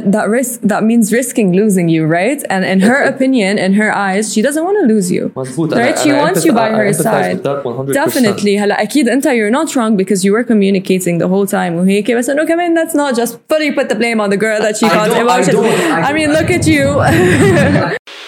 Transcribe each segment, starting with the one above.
that risk that means risking losing you, right? And in her opinion, in her eyes, she doesn't want to lose you. مظبوط Right? She wants you by her side. Definitely. هلا أكيد أنت you're not wrong because you were communicating the whole time وهيك بس إنه كمان that's not just fully put the blame on the girl that she I caused don't- I emotions. don't- I I mean, don't- look at you.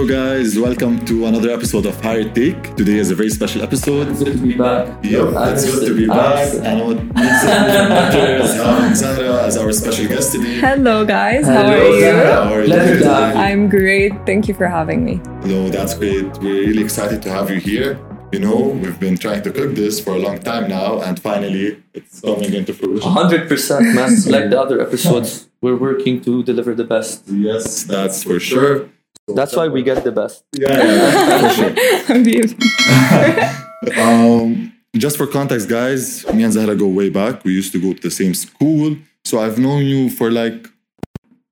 Hello guys, welcome to another episode of Higher Take. Today is a very special episode. good to be back. Yep, it's good to be back. And what makes it even better is having Zahra as our special guest today. Hello, guys. How Hello, are you? Zahra. How are you Pleasure doing to have today? I'm great. Thank you for having me. No, that's great. We're really excited to have you here. You know, we've been trying to cook this for a long time now, and finally, it's coming into fruition. 100% man. like the other episodes, we're working to deliver the best. Yes, that's for sure. That's why we get the best. Yeah, yeah, for sure. Um, just for context, guys, me and Zahra go way back. We used to go to the same school. So I've known you for like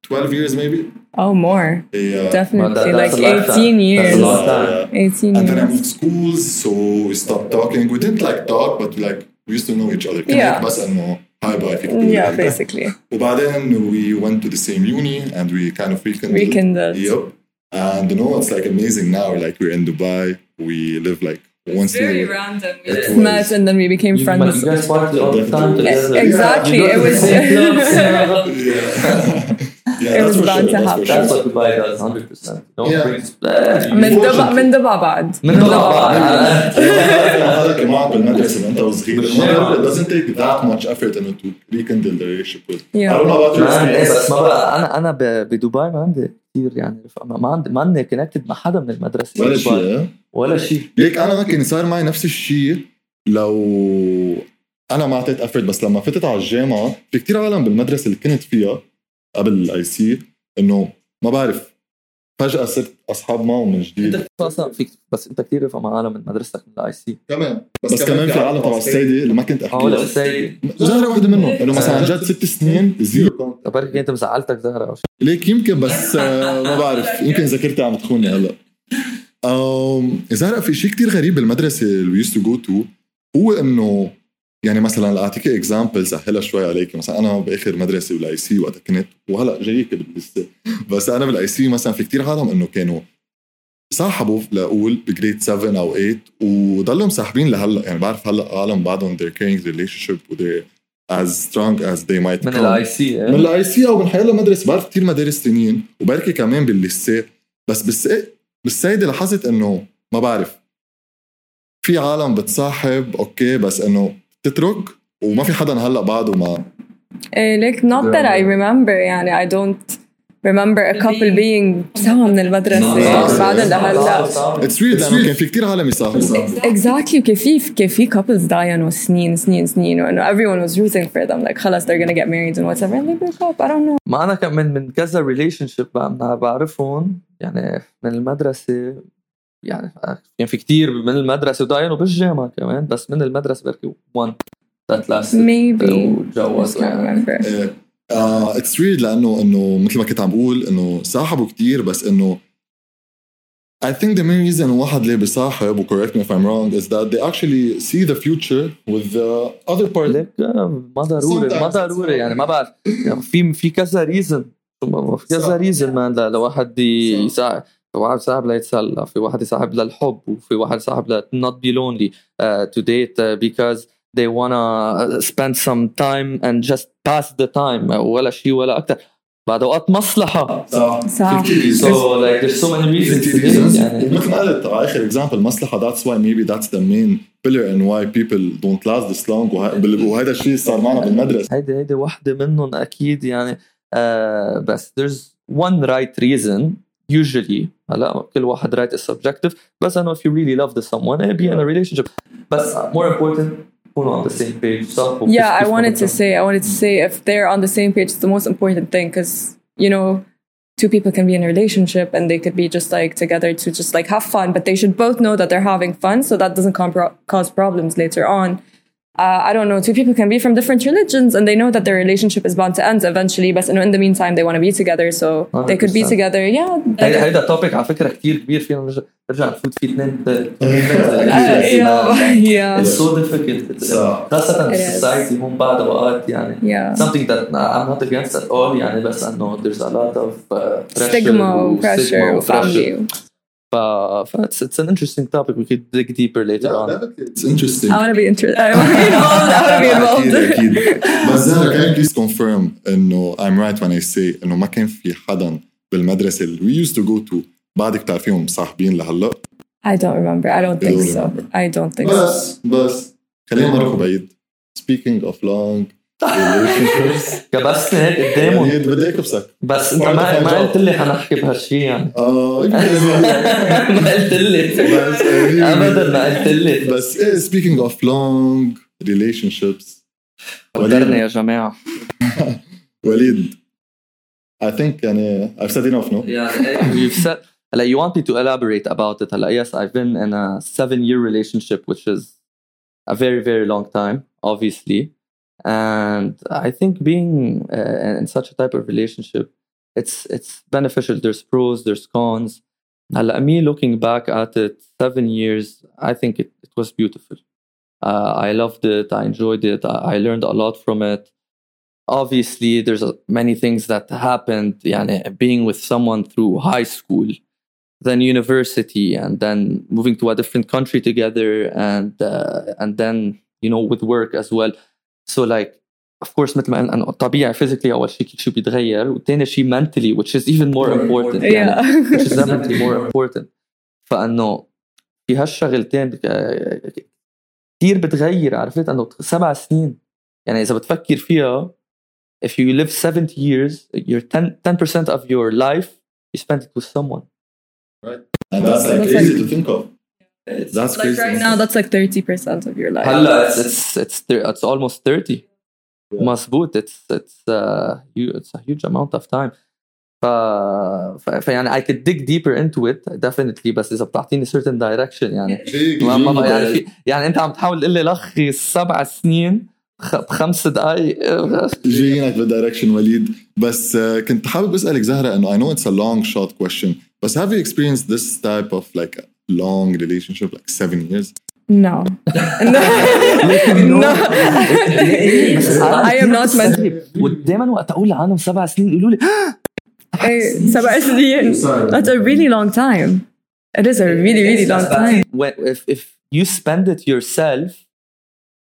12 years, maybe. Oh, more. Yeah. Definitely. Well, that- like that's a lifetime. 18 years. That's a lot. Yeah. 18 And then I years. moved schools, so we stopped talking. We didn't like talk, but like we used to know each other. Yeah. بس انه hi bye فيك تقول Yeah, لي. basically. وبعدين we went to the same uni and we kind of rekindled. Rekindled. Yep. And you know, it's like amazing now. Like we're in Dubai. We live like once a year. random. We It just was- met and then we became You, friends. you guys party all the time together. Exactly, You go it to the was- same clubs. Yeah, It that's was for bound sure. to That's for happen. That's sure. what Dubai does, 100%. Don't Yeah. bring splash. من دبا من دبا بعد من دبا. هذا كمان بالمدرسه وانت وصغير بالجامعة. it doesn't take that much effort انه to rekindle the relationship with Yeah. I don't know about your مان إيه، experience. بس ما بقى انا انا ب- بدبي ما عندي كثير يعني. ما ما عندي ما عندي كونكتد مع حدا من المدرسة ولا. شيء؟ ولا شيء ليك أنا ممكن صار معي نفس الشيء لو أنا ما أعطيت افرت بس لما فتت على الجامعة في كتير عالم بالمدرسة اللي كنت فيها قبل الاي سي إنه ما بعرف فجأة صرت أصحاب معهم من جديد. أنت أصلا فيك بس أنت كثير رفقة مع عالم من مدرستك من الاي سي كمان بس, بس كمان في عالم تبع السيدي اللي ما كنت أحكي السيد زهرة وحده منهم. انه مثلا عن جد ست سنين زيرو. بركي أنت مزعلتك زهرة أو شيء؟ ليك يمكن بس آه، ما بعرف. يمكن ذاكرتي عم تخوني هلأ. أم، زهرة في شيء كتير غريب بالمدرسة اللي used to go to. هو إنه يعني مثلا لاعطيك اكزامبل سهلها شوي عليك. مثلا أنا بآخر مدرسة بالاي سي وقت كنت وهلأ جايك باللسه بس أنا بالاي سي مثلا في كتير عالم إنه كانوا صاحبوا لاقول بجريد 7 أو 8 وضلوا مصاحبين لهلأ. يعني بعرف هلأ عالم بعدهم they're carrying relationship و they're as strong as they might من. الاي سي من الاي سي أو من حيلا مدرسه بعرف كثير مدارس تانيين وبركي كمان بالليسيه بس بالس بالسيدة لاحظت إنه ما بعرف. في عالم بتصاحب أوكي بس إنه تترك وما في حدا هلأ بعده ما. إيه like not that I remember يعني I don't remember a couple being سوا من المدرسة بعدين لهلأ. اتس ويرد لأنه كان في كثير عالم يصاحبوا exactly كيف في كيف في couples داينوا سنين سنين سنين وانه everyone was rooting for them. Like خلص they're gonna get married and whatever. And they break up. I don't know. ما أنا كمان من كذا ريليشن شيب بعرفهم يعني من المدرسة يعني يعني في كتير من المدرسة وداينوا بالجامعة كمان بس من المدرسة بركي 1 ذات لاست وتجوزوا يعني اتس ويرد لأنه إنه مثل ما كنت عم بقول إنه صاحبوا كثير بس إنه I think the main reason واحد ليه بيصاحب و correct me if I'm wrong is that they actually see the future with the other part. ليك آه، ما ضروري ما. ضروري يعني ما بعرف يعني في في كذا ريزن في كذا. ريزن مان ل- لواحد يساعد في واحد يساعد ليتسلى في واحد يساعد للحب وفي واحد يساعد ل not be lonely uh, to date uh, because they wanna spend some time and just pass the time ولا شيء ولا أكثر بعد اوقات مصلحه صح صح. so like there's so many reasons. يعني ومثل ما قلت على اخر اكزامبل مصلحه that's why maybe that's the main pillar in why people don't last this long وهذا الشيء صار معنا بالمدرسة هيدي هيدي وحده منهم أكيد يعني آه بس there's one right reason usually هلا كل واحد right is subjective بس انه if you really love the someone eh, be in a relationship بس more important تكونوا on the same page صح وكيف- yeah I كيف wanted to بدكم. say I wanted to say if they're on the same page it's the most important thing because you know two people can be in a relationship and they could be just like together to just like have fun but they should both know that they're having fun so that doesn't compro- cause problems later on uh, I don't know, two people can be from different religions and they know that their relationship is bound to end eventually but in the meantime they want to be together so they could be together yeah هيدا هيدا توبيك على فكره كثير كبير فينا نرجع نرجع نفوت فيه اثنين yeah it's so difficult خاصة السوسايتي هون بعد اوقات يعني yeah. something that I'm not against at all يعني بس انه there's a lot of uh, stigma و pressure وفاميلي Uh, it's, it's an interesting topic. We could dig deeper later yeah, on. It's interesting. I want to be interested. I want to be involved. I want to be involved. أكيد أكيد. بس زهرة can you please confirm إنه I'm right when I say إنه ما كان في حدا بالمدرسة اللي we used to go to بعدك بتعرفيهم صاحبين لهلا؟ I don't remember. I don't think so. I don't think so. بس بس خلينا نروح بعيد. Speaking of long كبسني هيك قدامهم يعني بدي اكبسك بس انت ما ما قلت لي حنحكي بهالشيء يعني اه ما قلت لي بس ابدا ما قلت لي بس سبيكينج اوف لونج ريليشن شيبس قدرنا يا جماعه وليد I think يعني I've said enough no yeah you've said like you want me to elaborate about it like yes I've been in a seven year relationship which is a very very long time obviously and i think being uh, in such a type of relationship it's it's beneficial. There's pros there's cons. Now, me looking back at it seven years i think it, it was beautiful. Uh, i loved it i enjoyed it I, I learned a lot from it. Obviously there's many things that happened being with someone through high school then university and then moving to a different country together and uh, and then you know with work as well so like of course مثل ما قلنا طبيعي physically اول شيء كل شيء بيتغير وثاني شيء mentally which is even more important yeah. يعني which is definitely more important فانه في هالشغلتين كثير بتغير عرفت انه سبع سنين يعني اذا بتفكر فيها if you live 70 years your 10 10% of your life you spend it with someone right and that's like that's crazy like, to think of it's that's like crazy. right now that's like 30% of your life هلا it's it's it's, it's almost 30 yeah. مظبوط it's it's uh it's a huge amount of time ف... فيعني I could dig deeper into it definitely بس اذا بتعطيني certain direction يعني ما ما يعني في يعني انت عم تحاول تقول لي لخي سبع سنين بخمس دقائق جايينك بالدايركشن وليد بس كنت حابب اسالك زهره انه I know it's a long shot question بس have you experienced this type of like a long relationship like seven years No. no. no. I am not meant ودائما وقت اقول عنهم سبع سنين يقولوا لي سبع سنين That's a really long time. It is a really, really long time. When, if, if you spend it yourself,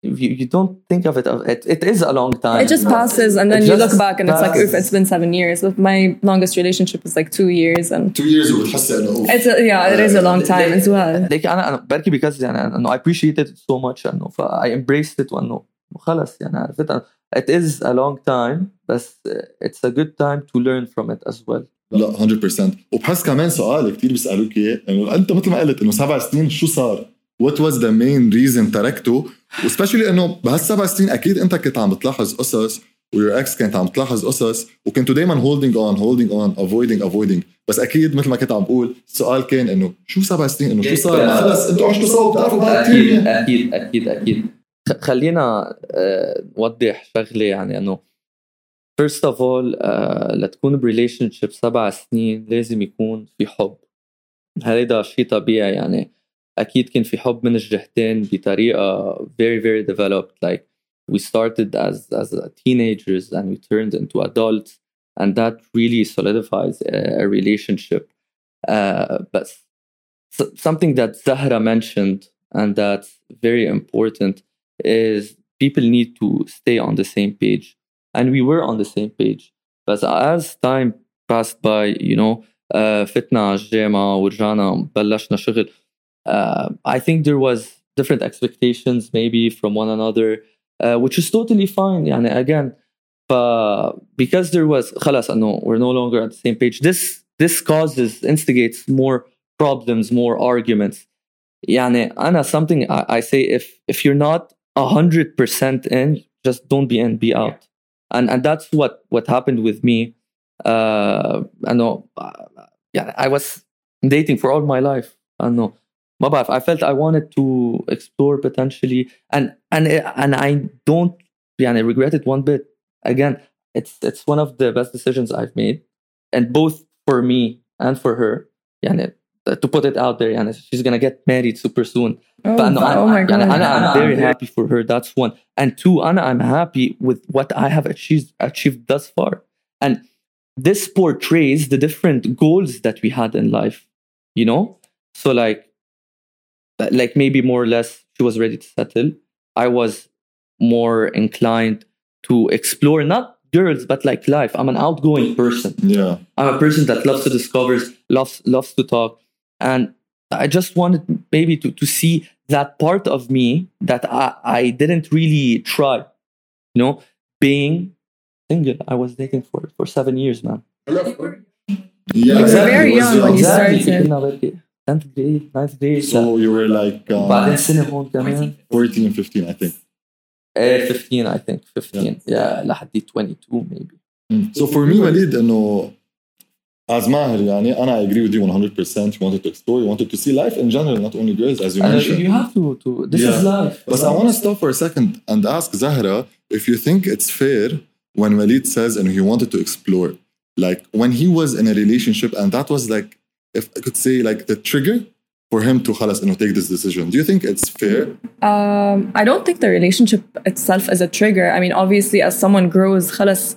you, you don't think of it, it, it is a long time. It just passes and then it you look back and passes. it's like, oof, it's been seven years. But my longest relationship is like two years and two years وبتحسي انه It's a, yeah, it is a long time as well. Like انا انا بركي because يعني انه I appreciated it so much انه ف I embraced it وانه خلص يعني عرفت it is a long time بس it's a good time to learn from it as well. لا 100% وبحس كمان سؤال كثير بيسالوك اياه انه انت مثل ما قلت انه سبع سنين شو صار؟ وات واز ذا مين ريزن تركته؟ وسبيشلي إنه بهالسبع سنين أكيد أنت كنت عم بتلاحظ قصص ويور إكس كانت عم تلاحظ قصص وكنتوا دائما هولدينج اون هولدينج اون افويدينج افويدينج بس أكيد مثل ما كنت عم بقول السؤال كان إنه شو سبع سنين؟ إنه شو صار؟ خلص إنتوا عشتوا سوا بتعرفوا بعض أكيد أكيد أكيد أكيد. خلينا نوضح شغلة يعني إنه first of all uh, لتكون بريليشن شيب سبع سنين لازم يكون في حب. هذا شيء طبيعي يعني؟ اكيد كان في حب من الجهتين بطريقه very very developed like we started as as teenagers and we turned into adults and that really solidifies a, a relationship uh, but something that Zahra mentioned and that's very important is people need to stay on the same page and we were on the same page but as time passed by you know uh, فتنا على الجامعة ورجعنا بلشنا شغل uh, I think there was different expectations maybe from one another uh, which is totally fine يعني again but because there was خلاص انه we're no longer on the same page this this causes instigates more problems more arguments يعني أنا something I, I say if if you're not a hundred percent in just don't be in be out and and that's what what happened with me uh I know yeah I was dating for all my life I know ما بعرف I felt I wanted to explore potentially and and and I don't يعني regret it one bit again it's it's one of the best decisions I've made and both for me and for her يعني to put it out there يعني she's gonna get married super soon Oh, فأنه oh my يعني god. أنا I'm very happy for her that's one and two أنا I'm happy with what I have achieved achieved thus far and this portrays the different goals that we had in life you know so like like maybe more or less she was ready to settle I was more inclined to explore not girls but like life I'm an outgoing person Yeah. I'm a person that loves to discover, loves loves to talk, and I just wanted maybe to to see that part of me that I, I didn't really try. You know, being single. I was dating for for seven years, man. Yeah, You were very it was young when you Exactly. started. كنا بركي 10th grade, 9th grade. So you were like بعدين uh, سنة هون كمان. 14, 15, I think. Eh, 15 I think 15 yeah لحد 22 maybe. So for me, Walid, انه as Maher, يعني أنا I agree with you 100%. You wanted to explore, you wanted to see life in general, not only girls, as you And mentioned. you have to to this is Yeah. life. But I want to stop for a second and ask Zahra if you think it's fair when Walid says and he wanted to explore, like when he was in a relationship and that was like, if I could say, like the trigger for him to خلاص انه take this decision. Do you think it's fair? Um, I don't think the relationship itself is a trigger. I mean, obviously, as someone grows, خلص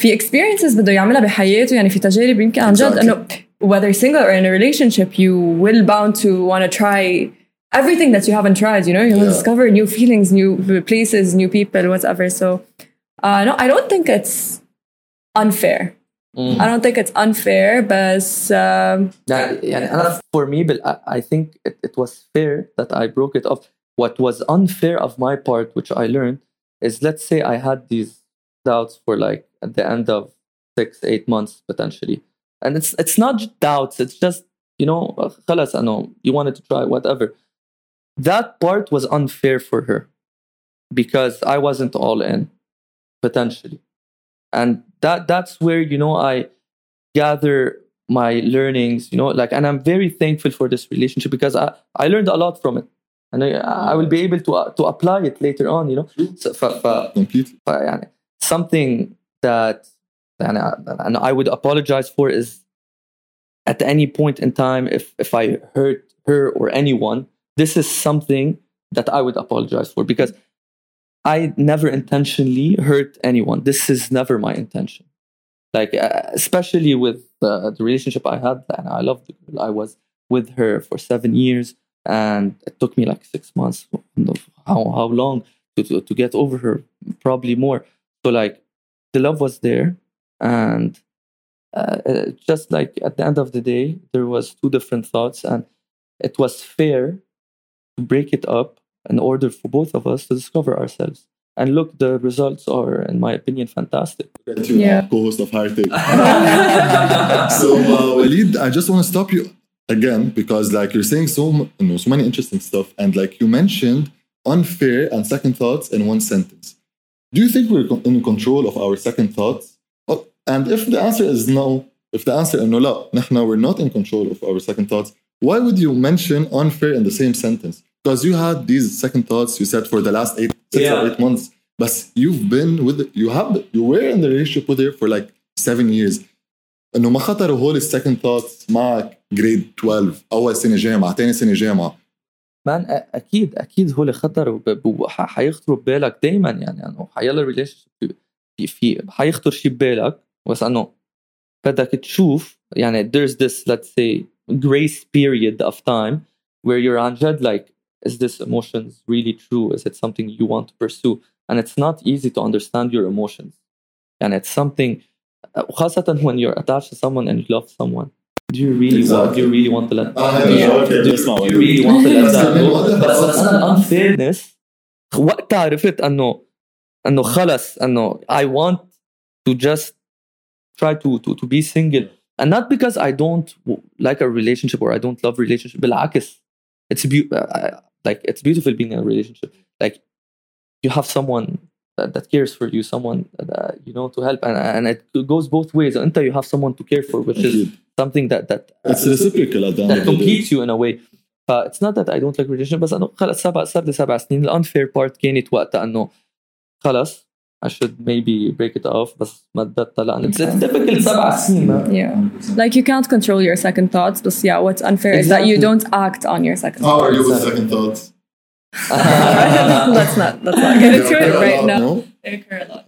في experiences بده يعملها بحياته يعني في تجارب يمكن عن جد Exactly. انه whether single or in a relationship, you will bound to want to try everything that you haven't tried. You know, you will Yeah. discover new feelings, new places, new people, whatever. So, uh, no, I don't think it's unfair. Mm. I don't think it's unfair, but um, يعني يعني أنا for me بال- I I think it, it was fair that I broke it off. What was unfair of my part, which I learned, is let's say I had these doubts for like at the end of six, eight months potentially, and it's it's not just doubts. It's just you know خلاص I know you wanted to try whatever. That part was unfair for her because I wasn't all in potentially, and that that's where you know I gather my learnings, you know, like, and I'm very thankful for this relationship because I, I learned a lot from it. And I, I will be able to uh, to apply it later on, you know. So, ف, ف, Completely. ف, يعني, something that and I, and I would apologize for is at any point in time if if I hurt her or anyone, this is something that I would apologize for because I never intentionally hurt anyone. This is never my intention. Like uh, especially with uh, the relationship I had, and I loved the girl. I was with her for seven years, and it took me like six months. How how long to to, to get over her? Probably more. So like the love was there, and uh, uh, just like at the end of the day, there was two different thoughts, and it was fair to break it up an order for both of us to discover ourselves. And look, the results are, in my opinion, fantastic. Thank you, yeah. co-host of Higher Take. so, uh, Walid, I just want to stop you again because, like, you're saying so, you know, so many interesting stuff, and like you mentioned, unfair and second thoughts in one sentence. Do you think we're in control of our second thoughts? Oh, and if the answer is no, if the answer is no, لا, نحن, we're not in control of our second thoughts, why would you mention unfair in the same sentence? Because you had these second thoughts you said for the last eight, six Yeah. or eight months, but you've been with you have you were in the relationship with her for like seven years. انه ما خطروا هول السكند ثوتس معك جريد 12 اول سنه جامعه ثاني سنه جامعه مان أ- اكيد اكيد هو خطر وب- ب- ح- حيخطروا ببالك دائما يعني انه حيلا ريليشن في في حيخطر شيء ببالك بس انه بدك تشوف يعني there's this let's say grace period of time where you're عن جد like is this emotions really true is it something you want to pursue and it's not easy to understand your emotions يعني it's something وخاصة when you're attached to someone and you love someone do you really want do you really want to let Yeah. do you really want to let that go بس بس انا unfairness وقتها عرفت انه انه خلص انه I want to just try to to to be single and not because I don't w- like a relationship or I don't love relationship بالعكس it's be- uh, like it's beautiful being in a relationship like you have someone that, that cares for you someone that, you know to help and, and it goes both ways انت you have someone to care for which is أكيد. something that that It's reciprocal at the end that of the day. completes you in a way ف it's not that I don't like relationship بس انه خلص سبع صار لي سبع سنين الانفير بارت كانت وقتها انه خلص I should maybe break it off بس ما بدت لان it's, it's difficult سبع سنين yeah like you can't control your second thoughts but yeah what's unfair exactly. is that you don't act on your second how are you with second thoughts let's not let's not get into it right now they occur a lot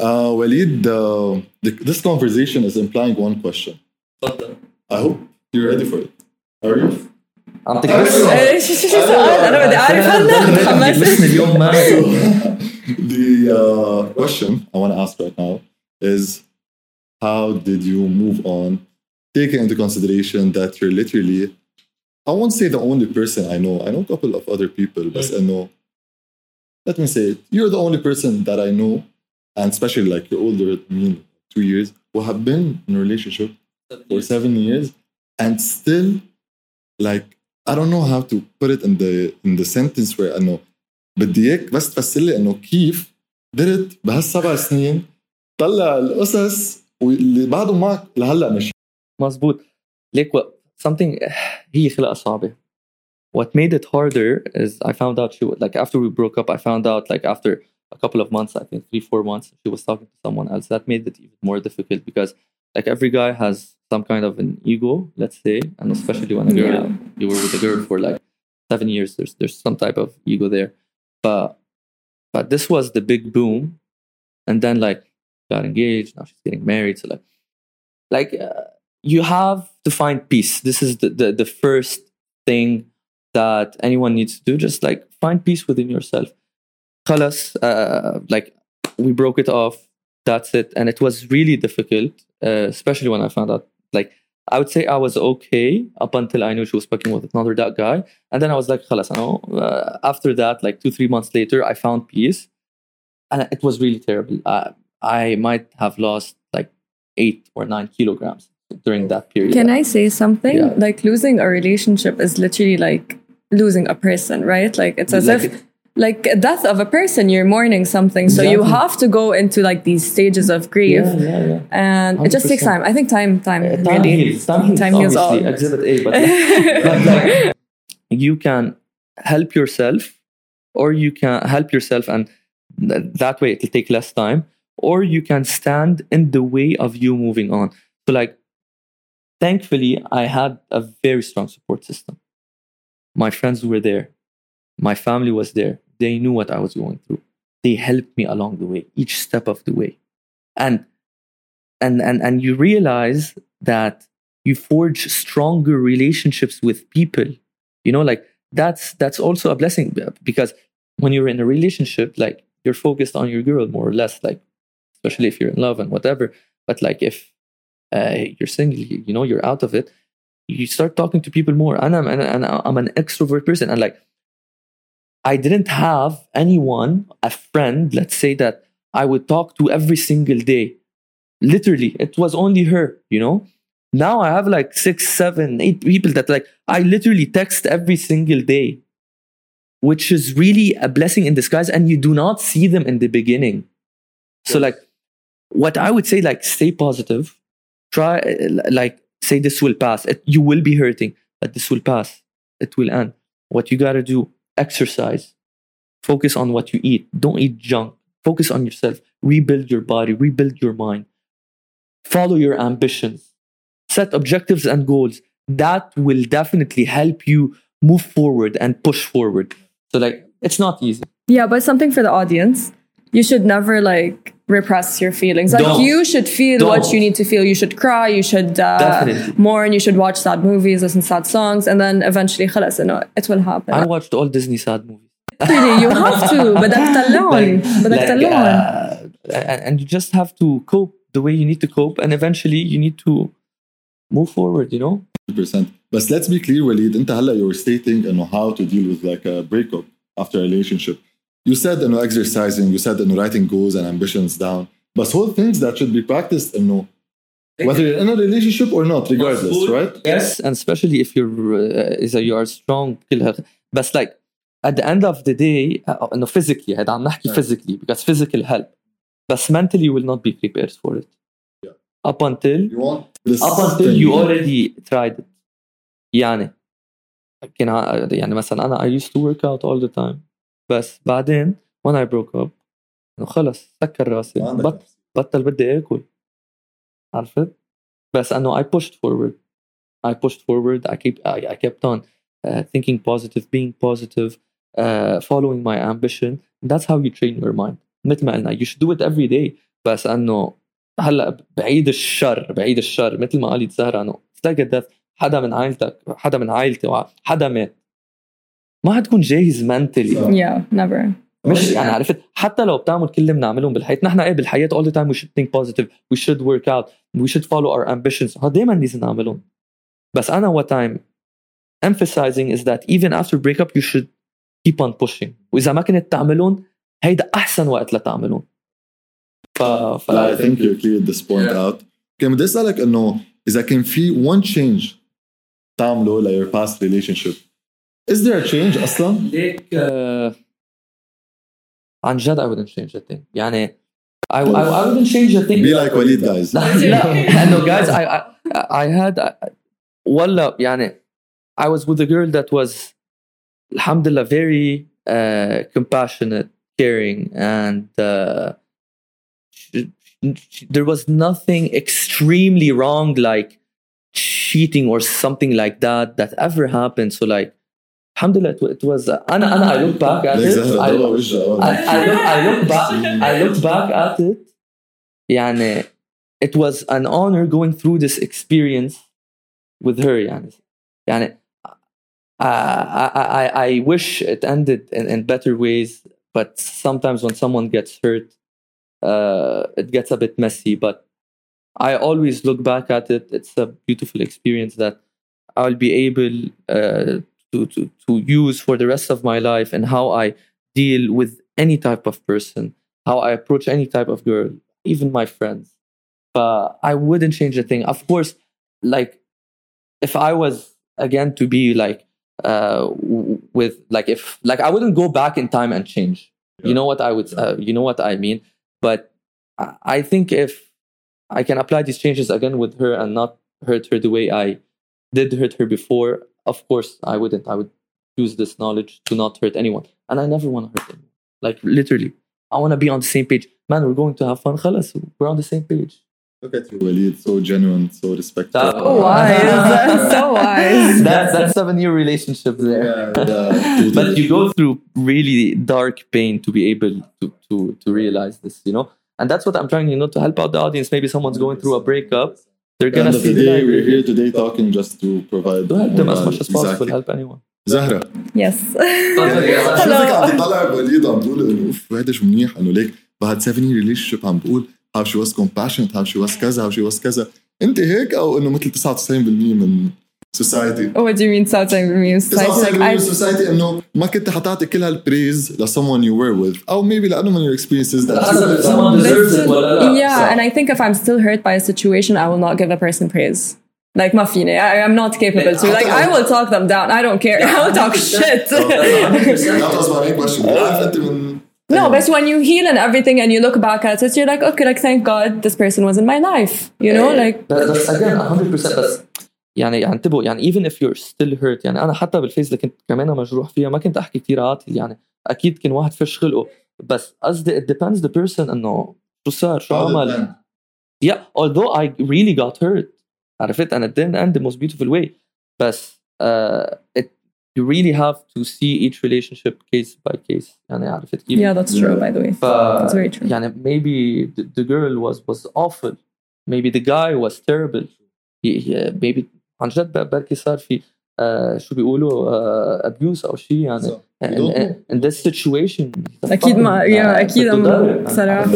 uh, Walid, uh, the, this conversation is implying one question. I hope you're ready for it. Are you? اعطيك بس انا بدي اعرف هلا اليوم ما the uh, question I want to ask right now is how did you move on, taking into consideration that you're literally, I won't say the only person I know. I know a couple of other people, but I know, let me say it, you're the only person that I know, and especially like you're older than me, two years, who have been in a relationship for seven years and still like I don't know how to put it in the in the sentence where I know بدي اياك بس تفسر لي انه كيف قدرت بهالسبع سنين طلع القصص واللي بعدهم معك لهلا مش مزبوط ليك something هي خلقه صعبه what made it harder is I found out she like after we broke up I found out like after a couple of months I think three four months she was talking to someone else that made it even more difficult because like every guy has some kind of an ego let's say and especially when a girl yeah. you were with a girl for like seven years there's there's some type of ego there but but this was the big boom, and then like got engaged. Now she's getting married. So like like uh, you have to find peace. This is the, the the first thing that anyone needs to do. Just like find peace within yourself. Khalas, uh, like we broke it off. That's it, and it was really difficult, uh, especially when I found out like I would say I was okay up until I knew she was fucking with another that guy, and then I was like, "Khalas, I know." Uh, after that, like two three months later, I found peace, and it was really terrible. Uh, I might have lost like eight or nine kilograms during that period. Can I say something? Yeah. Like losing a relationship is literally like losing a person, right? Like it's as like if. It, like death of a person you're mourning something so exactly. you have to go into like these stages of grief yeah, yeah, yeah. and 100%. it just takes time i think time time, uh, time really heals. time, time heals all exhibit a but, like, you can help yourself or you can help yourself and that way it'll take less time or you can stand in the way of you moving on so like thankfully i had a very strong support system my friends were there my family was there they knew what I was going through. They helped me along the way, each step of the way. And and and and you realize that you forge stronger relationships with people. You know, like that's that's also a blessing because when you're in a relationship, like you're focused on your girl more or less, like especially if you're in love and whatever. But like if uh, you're single, you know, you're out of it, you start talking to people more. And I'm and, and I'm an extrovert person, and like I didn't have anyone, a friend, let's say that I would talk to every single day. Literally, it was only her, you know? Now I have like six, seven, eight people that like I literally text every single day, which is really a blessing in disguise. And you do not see them in the beginning. So, like, what I would say, like, stay positive. Try, like, say this will pass. It, you will be hurting, but this will pass. It will end. What you got to do exercise, focus on what you eat. Don't eat junk. Focus on yourself. Rebuild your body, rebuild your mind. Follow your ambitions. Set objectives and goals. That will definitely help you move forward and push forward. So, like, it's not easy. Yeah, but something for the audience. You should never like repress your feelings. Like Don't. you should feel Don't. what you need to feel. You should cry. You should uh, mourn. You should watch sad movies, listen to sad songs, and then eventually, خلاص, you know, it will happen. I watched all Disney sad movies. really, you have to. بدك تطلعهم. بدك تطلعهم. And you just have to cope the way you need to cope, and eventually you need to move forward. You know. 100%. But let's be clear, Walid. أنت هلا you're stating you know how to deal with like a breakup after a relationship. You said you know exercising. You said you know writing goals and ambitions down. But whole things that should be practiced you know whether you're in a relationship or not regardless right yes and especially if you're uh, is you are strong but like at the end of the day انه physically هذا عم نحكي physically because physical help but mentally you will not be prepared for it yeah. up until you want up until you already tried it يعني كان يعني مثلا انا I used to work out all the time بس بعدين when I broke up انه خلص سكر راسي بط بطل بدي اكل عرفت؟ بس انه I pushed forward I pushed forward I keep I, I kept on uh, thinking positive being positive uh, following my ambition that's how you train your mind مثل ما قلنا you should do it every day بس انه هلا بعيد الشر بعيد الشر مثل ما قالت زهره انه تلاقي حدا من عائلتك حدا من عائلتي حدا مات ما حتكون جاهز منتلي yeah never مش يعني عرفت حتى لو بتعمل كل اللي بنعملهم بالحياة نحن إيه بالحياة all the time we should think positive we should work out we should follow our ambitions هذا دائما لازم نعملهم بس أنا what I'm emphasizing is that even after breakup you should keep on pushing واذا ما كنت تعملون هيدا احسن وقت لتعملون ف, ف... I think you cleared this point yeah. out كان بدي اسالك انه اذا كان في one change تعمله ل your past relationship is there a change اصلا؟ ليك uh, عن جد I wouldn't change a thing يعني I, I, I wouldn't change a thing be like وليد guys لا لا guys I, I, I had والله يعني I was with a girl that was alhamdulillah very uh, compassionate caring and uh, there was nothing extremely wrong like cheating or something like that that ever happened so like alhamdulillah it, it was uh, انا انا I look back at it I, I, I, look, I look back I look back at it يعني it was an honor going through this experience with her يعني يعني I, I, I wish it ended in, in better ways but sometimes when someone gets hurt uh, it gets a bit messy but I always look back at it it's a beautiful experience that I'll be able uh, to, to, to use for the rest of my life and how I deal with any type of person, how I approach any type of girl, even my friends. But I wouldn't change a thing. Of course, like if I was again to be like uh with like if like I wouldn't go back in time and change. Yeah. You know what I would uh, you know what I mean? But I think if I can apply these changes again with her and not hurt her the way I did hurt her before, of course I wouldn't. I would use this knowledge to not hurt anyone. And I never want to hurt anyone. Like literally. I want to be on the same page. Man, we're going to have fun. خلاص, we're on the same page. Look at you, Walid. So genuine, so respectful. So wise. so wise. That's that seven year relationship there. Yeah, yeah, but you go through really dark pain to be able to, to, to realize this, you know? And that's what I'm trying, you know, to help out the audience. Maybe someone's going through a breakup they're gonna the see the day, we're here today talking just to provide to help them as much as possible exactly. help anyone زهرة يس شوفك عم تطلع بوليد عم تقول انه اوف هيدا شو منيح انه ليك بعد 7 year relationship عم بقول how she was compassionate how she was كذا how she was كذا انت هيك أو انه مثل 99% من society what do you mean 99% society like society انه ما كنت حتعطي كل هالبريز ل someone you were with او maybe لانه من your experiences that someone deserves it ولا لا yeah and I think if I'm still hurt by a situation I will not give a person praise like ما فيني I, I'm not capable to like I will talk them down I don't care I will talk shit that was my main question انت من no, but when you heal and everything and you look back at it, you're like, okay, like thank God this person was in my life. You know, like that's again 100% بس يعني يعني انتبهوا يعني even if you're still hurt يعني انا حتى بالفيز اللي كنت كمان مجروح فيها ما كنت احكي كثير عاطل يعني اكيد كان واحد فش خلقه بس قصدي it depends the person انه شو صار شو عمل yeah although I really got hurt عرفت and it didn't end the most beautiful way بس uh, it you really have to see each relationship case by case يعني عرفت كيف yeah that's true by the way ف, that's very true يعني maybe the, the girl was was awful maybe the guy was terrible he, he, maybe عن جد بركي صار في آه شو بيقولوا ابيوز او شيء يعني in, in this situation اكيد ما يا اكيد صراحه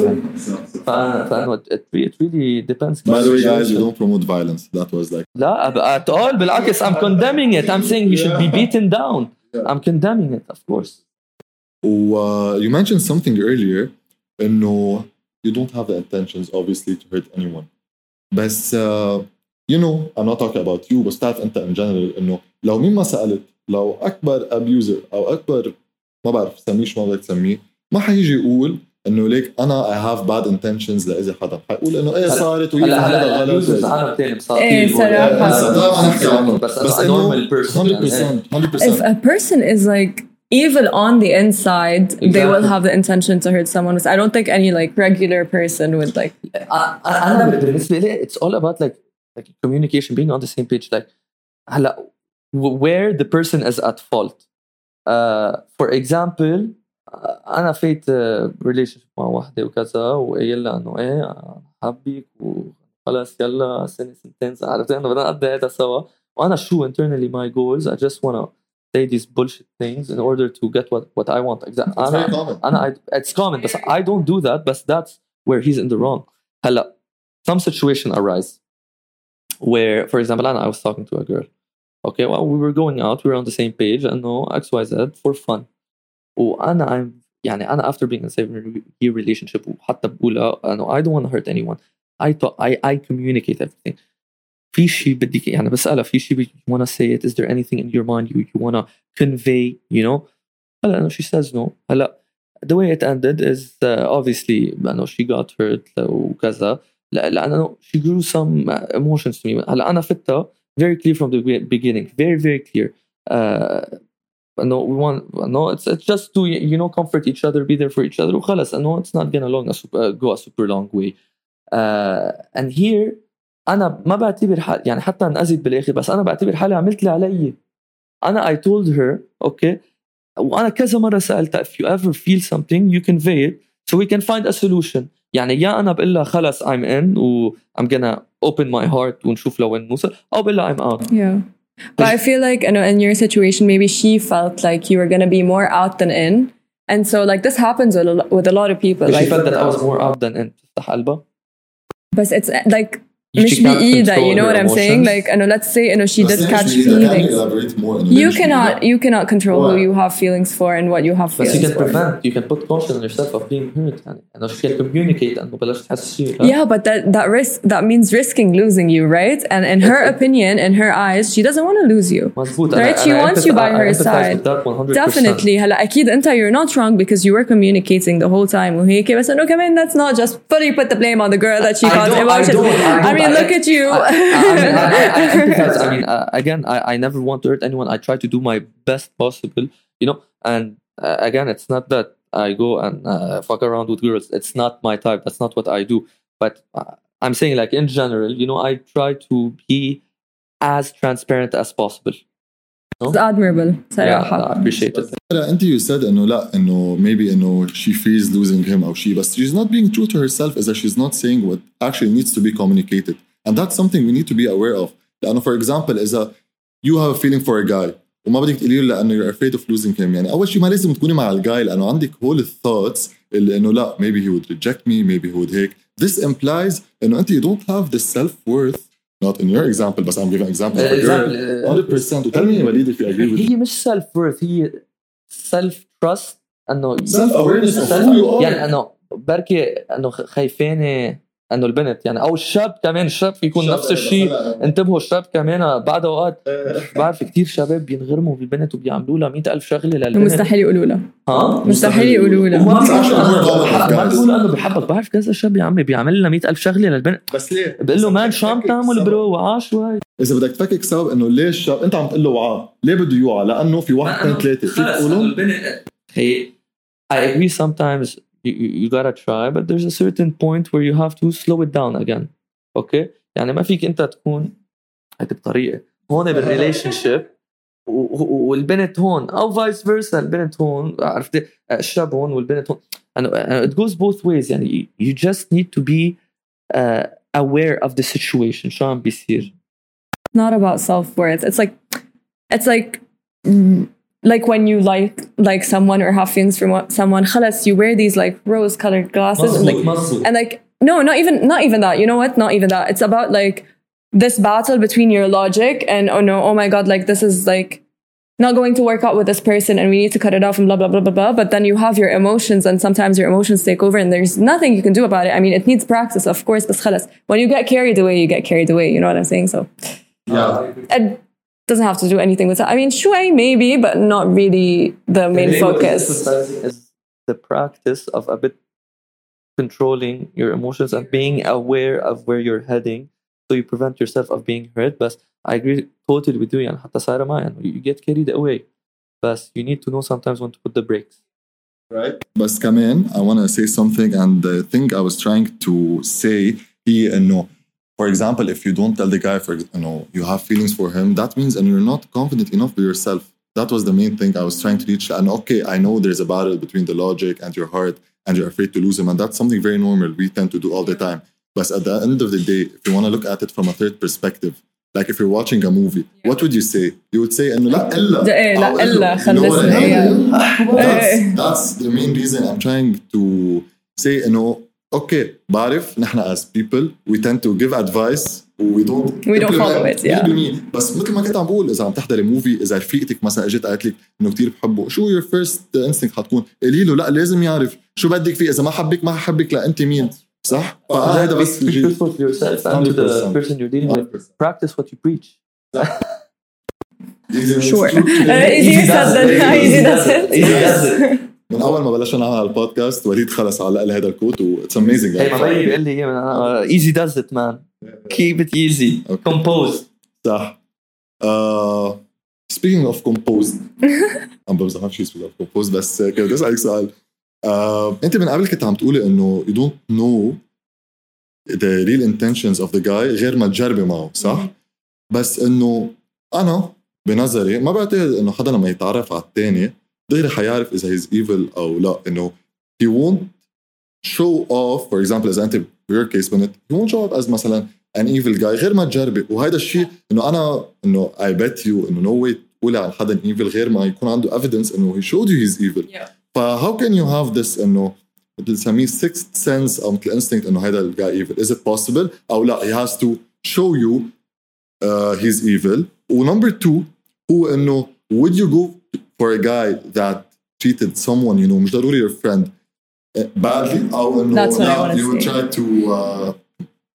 فانه it really depends by the way guys you don't promote violence that was like لا at all بالعكس I'm condemning it I'm saying he should be beaten down I'm condemning it of course uh, you mentioned something earlier انه you don't have the intentions obviously to hurt anyone بس uh, you know I'm not talking about you بس تعرف انت in general انه لو مين ما سالت لو اكبر ابيوزر او اكبر ما بعرف سميه شو ما بدك تسميه ما حيجي يقول انه ليك انا اي هاف باد انتنشنز لاذا حدا حيقول انه ايه صارت وهي هذا غلط عالم ثاني صار ايه صراحه بس بس انه 100% 100% if a person is like evil on the inside exactly. they will have the intention to hurt someone but I don't think any like regular person would like انا بالنسبه لي it's all about like like communication being on the same page like هلا where the person is at fault uh, for example انا فيت ريليشن مع وحده وكذا وقايل لها انه ايه حبك وخلص يلا سنه سنتين عرفت انه بدنا نقضي هذا سوا وانا شو internally my goals I just wanna say these bullshit things in order to get what what I want exactly it's very common أنا I, it's common but I don't do that but that's where he's in the wrong هلا some situation arise where for example أنا I was talking to a girl okay well we were going out we were on the same page and no XYZ for fun وانا I'm يعني انا after being in a seven year relationship وحتى بقولها انه I don't want to hurt anyone I talk, I I communicate everything في شيء بدك يعني بسألها في شيء you want to say it is there anything in your mind you you want to convey you know هلا she says no هلا the way it ended is uh, obviously انه she got hurt وكذا لانه she grew some emotions to me هلا انا فتها very clear from the beginning very very clear uh, no we want no it's it's just to you know comfort each other be there for each other وخلص انه it's not gonna long a super, uh, go a super long way uh, and here انا ما بعتبر حال يعني حتى انأذيت بالاخر بس انا بعتبر حالي عملت اللي علي انا I told her okay وانا كذا مره سالتها if you ever feel something you convey it so we can find a solution يعني يا انا بقول لها خلص I'm in و I'm gonna open my heart ونشوف لوين نوصل او بقول لها I'm out yeah But I feel like you know, in your situation, maybe she felt like you were gonna be more out than in, and so like this happens with a, with a lot of people. She like, felt that I was more out than in. But it's like مش بإيدها you know what I'm saying like know, let's say know, she did catch feelings you cannot you cannot control who you have feelings for and what you have feelings But you can for. prevent you can put caution on yourself of being hurt يعني انه she can communicate انه بلاش تحس شيء yeah but that that risk that means risking losing you right and in her opinion in her eyes she doesn't want to lose you مزبوط right she wants you by her side definitely هلا اكيد انت you're not wrong because you were communicating the whole time وهيك بس انه كمان that's not just fully put the blame on the girl that she caused emotions I mean look at you. I, I, mean, I, I mean, uh, again, I, I never want to hurt anyone. I try to do my best possible, you know. And uh, again, it's not that I go and uh, fuck around with girls. It's not my type. That's not what I do. But uh, I'm saying, like in general, you know, I try to be as transparent as possible. No? It's admirable صراحة. Yeah, I appreciate it. انت you said انه لا انه maybe انه she fears losing him or she but she's not being true to herself is that she's not saying what actually needs to be communicated and that's something we need to be aware of لانه for example إذا you have a feeling for a guy وما بدك تقولي له لانه you're afraid of losing him يعني اول شيء ما لازم تكوني مع الجاي لانه عندك هول الثوتس اللي انه لا maybe he would reject me maybe he would هيك this implies انه انت you don't have the self worth not in your example بس I'm giving example a girl 100% وتell me وليد if you agree with هي مش self worth هي self trust انه self awareness are يعني انه بركي انه خايفانه انه البنت يعني أو الشاب كمان الشاب في يكون نفس الشيء. انتبهوا الشاب كمان بعد أوقات بعرف كثير شباب بينغرموا بالبنت وبيعملوا لها 100000 شغلة للبنت. مستحيل يقولوا لها. ها؟ مستحيل يقولوا لها. ما بيقولوا انه بحبك بعرف كذا شاب يا عمي بيعمل لها 100000 شغلة للبنت. بس ليه؟ بقول له مان شو عم تعمل برو وعا شوي إذا بدك تفكك سبب إنه ليش الشاب أنت عم تقول له وعا ليه بده يوعى؟ لأنه في واحد اثنين ثلاثة. فيك تقولهم هي I agree sometimes you, you gotta try but there's a certain point where you have to slow it down again okay يعني ما فيك انت تكون هيك بطريقه هون بالريليشن شيب والبنت هون او فايس فيرسا البنت هون عرفت الشاب هون والبنت هون and it goes both ways يعني you just need to be uh, aware of the situation شو عم بيصير not about self worth it's like it's like like when you like like someone or have feelings for someone, khalas, you wear these like rose colored glasses and like, and like no, not even not even that. You know what? Not even that. It's about like this battle between your logic and oh no, oh my god, like this is like not going to work out with this person and we need to cut it off and blah blah blah blah blah. But then you have your emotions and sometimes your emotions take over and there's nothing you can do about it. I mean, it needs practice, of course, but khalas. When you get carried away, you get carried away. You know what I'm saying? So yeah. And doesn't have to do anything with that. I mean, shui maybe, but not really the main focus. Is the practice of a bit controlling your emotions and being aware of where you're heading so you prevent yourself of being hurt But I agree totally with you يعني حتى صايرة معي you get carried away But you need to know sometimes when to put the brakes right بس كمان I want to say something and the thing I was trying to say هي انه for example if you don't tell the guy for you know you have feelings for him that means and you're not confident enough with yourself that was the main thing I was trying to reach and okay I know there's a battle between the logic and your heart and you're afraid to lose him and that's something very normal we tend to do all the time but at the end of the day if you want to look at it from a third perspective like if you're watching a movie what would you say you would say انه لا الا لا الا خلصني that's, that's the main reason I'm trying to say انه أوكي بعرف نحن از بيبل وي تند تو جيف ادفايس وي دونت وي دونت فولو ات يا بس مثل ما كنت عم بقول إذا عم تحضري موفي إذا رفيقتك مثلا إجت قالت لك إنه كثير بحبه شو يور فيرست انستنك حتكون؟ قولي له لا لازم يعرف. شو بدك فيه؟ إذا ما حبك ما حبك أنت مين؟ صح؟ فهذا بس practice what you preach. Sure. easy does it. Easy does it. Easy does it. من أول ما بلشنا نعمل البودكاست وليد خلص علق لي هذا الكوت واتس اميزنج يعني ما بيي بيقول لي ايزي داز ات مان كيب ات ايزي كومبوز صح. سبيكينج اوف كومبوز عم بمزح ما في شيء سبيكينج اوف كومبوز بس كنت بدي أسألك سؤال. Uh, أنت من قبل كنت عم تقولي إنه يو دونت نو the real intentions of the guy غير ما تجربي معه صح؟ بس إنه أنا بنظري ما بعتقد إنه حدا لما يتعرف على الثاني دغري حيعرف اذا هيز ايفل او لا انه he won't show off for example اذا انت your case بنت he won't show off as مثلا an evil guy غير ما تجربي وهذا الشيء انه انا انه I bet you انه no way تقولي عن حدا evil غير ما يكون عنده evidence انه he showed you he's evil yeah. ف how can you have this انه بنسميه sixth sense او مثل instinct انه هذا الجاي evil is it possible او لا he has to show you uh, he's evil ونمبر two هو انه would you go for a guy that treated someone you know مش ضروري your friend badly او انه you would try to uh,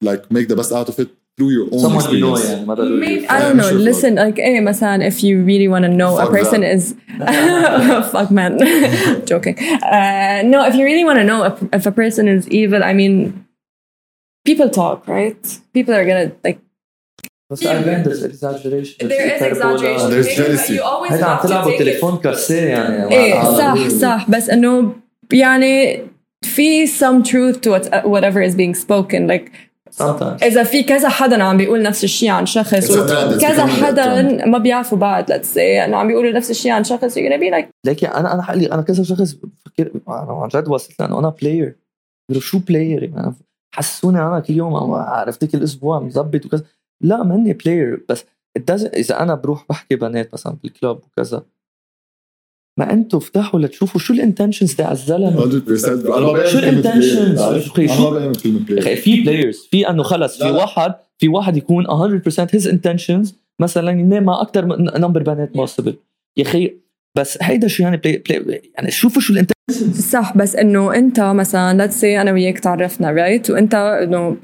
like make the best out of it through your own Someone experience. You know, yeah, I don't know. Listen, like, hey, مثلا, if you really want to know fuck a person that. is fuck man, joking. Uh, no, if you really want to know if, if a person is evil, I mean, people talk, right? People are gonna like. بس again there's exaggeration. There is exaggeration. There's But jealousy. You always هيدا عم have to تلعبوا تليفون كاسيه يعني. إيه صح صح. بس إنه يعني في some truth to what, whatever is being spoken. Like sometimes. إذا في كذا حدا عم بيقول نفس الشيء عن شخص كذا حدا ما بيعرفوا بعض let's say. انه عم بيقولوا نفس الشيء عن شخص you're gonna be like لكن أنا أنا حقلي أنا كذا شخص بفكر أنا عن جد وصلت لأنه أنا بلاير شو بلاير يعني حسوني أنا كل يوم عرفت كل أسبوع مظبط وكذا. لا ماني بلاير بس إذا أنا بروح بحكي بنات مثلا بالكلاب وكذا ما أنتوا افتحوا لتشوفوا شو الانتنشنز تاع الزلمه 100% أنا ما بعمل شو ما يا أخي. في بلايرز في إنه خلص في. واحد في واحد يكون 100% his intentions مثلا ينام مع أكثر نمبر بنات possible. يا أخي بس هيدا شو يعني بلاي بلاي يعني شوفوا شو الانت صح بس إنه أنت مثلا let's say أنا وياك تعرفنا right وأنت إنه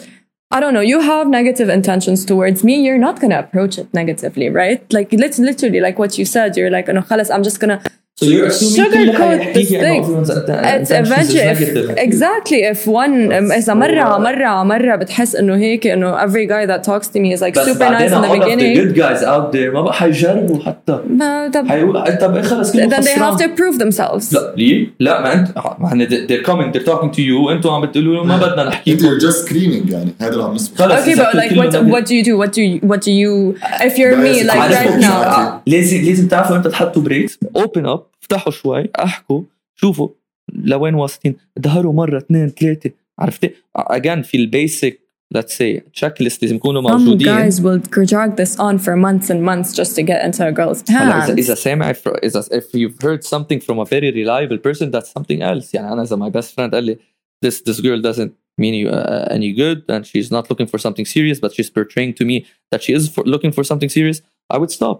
I don't know, you have negative intentions towards me, you're not gonna approach it negatively, right? Like let's literally like what you said, you're like, no, I'm just gonna So you're assuming كل Sugarcoat حيحكيكي this إنه thing. everyone's It's intentions is eventually if, negative. exactly if one um, إذا مرة على مرة على مرة بتحس إنه هيك إنه every guy that talks to me is like بس super nice بعدين in the all of the beginning good guys out there ما بقى حيجربوا حتى ما طب حيقول انت بقى خلص كله then they have خسران to prove themselves لا ليه؟ لا ما انت ما هن they're coming they're talking to you انتوا عم بتقولوا لهم ما بدنا نحكي انت you're just screening يعني هذا اللي عم نسمع خلص Okay, إذا but like كله what negative. what do you do? What do you what do you if you're me Guys, like عارف right مش now? عارف. لازم لازم تعرفوا امتى تحطوا بريكس اوبن اب افتحوا شوي احكوا شوفوا لوين واصلين ظهروا مره اثنين ثلاثه عرفتي؟ اجين في البيسك let's say تشيك ليست لازم يكونوا Some موجودين guys will drag this on for months and months just to get into a girl's هلا اذا اذا pants. سامع fr- اذا if you've heard something from a very reliable person that's something else يعني انا اذا my best friend قال لي this this girl doesn't mean you uh, any good and she's not looking for something serious but she's portraying to me that she is for, looking for something serious I would stop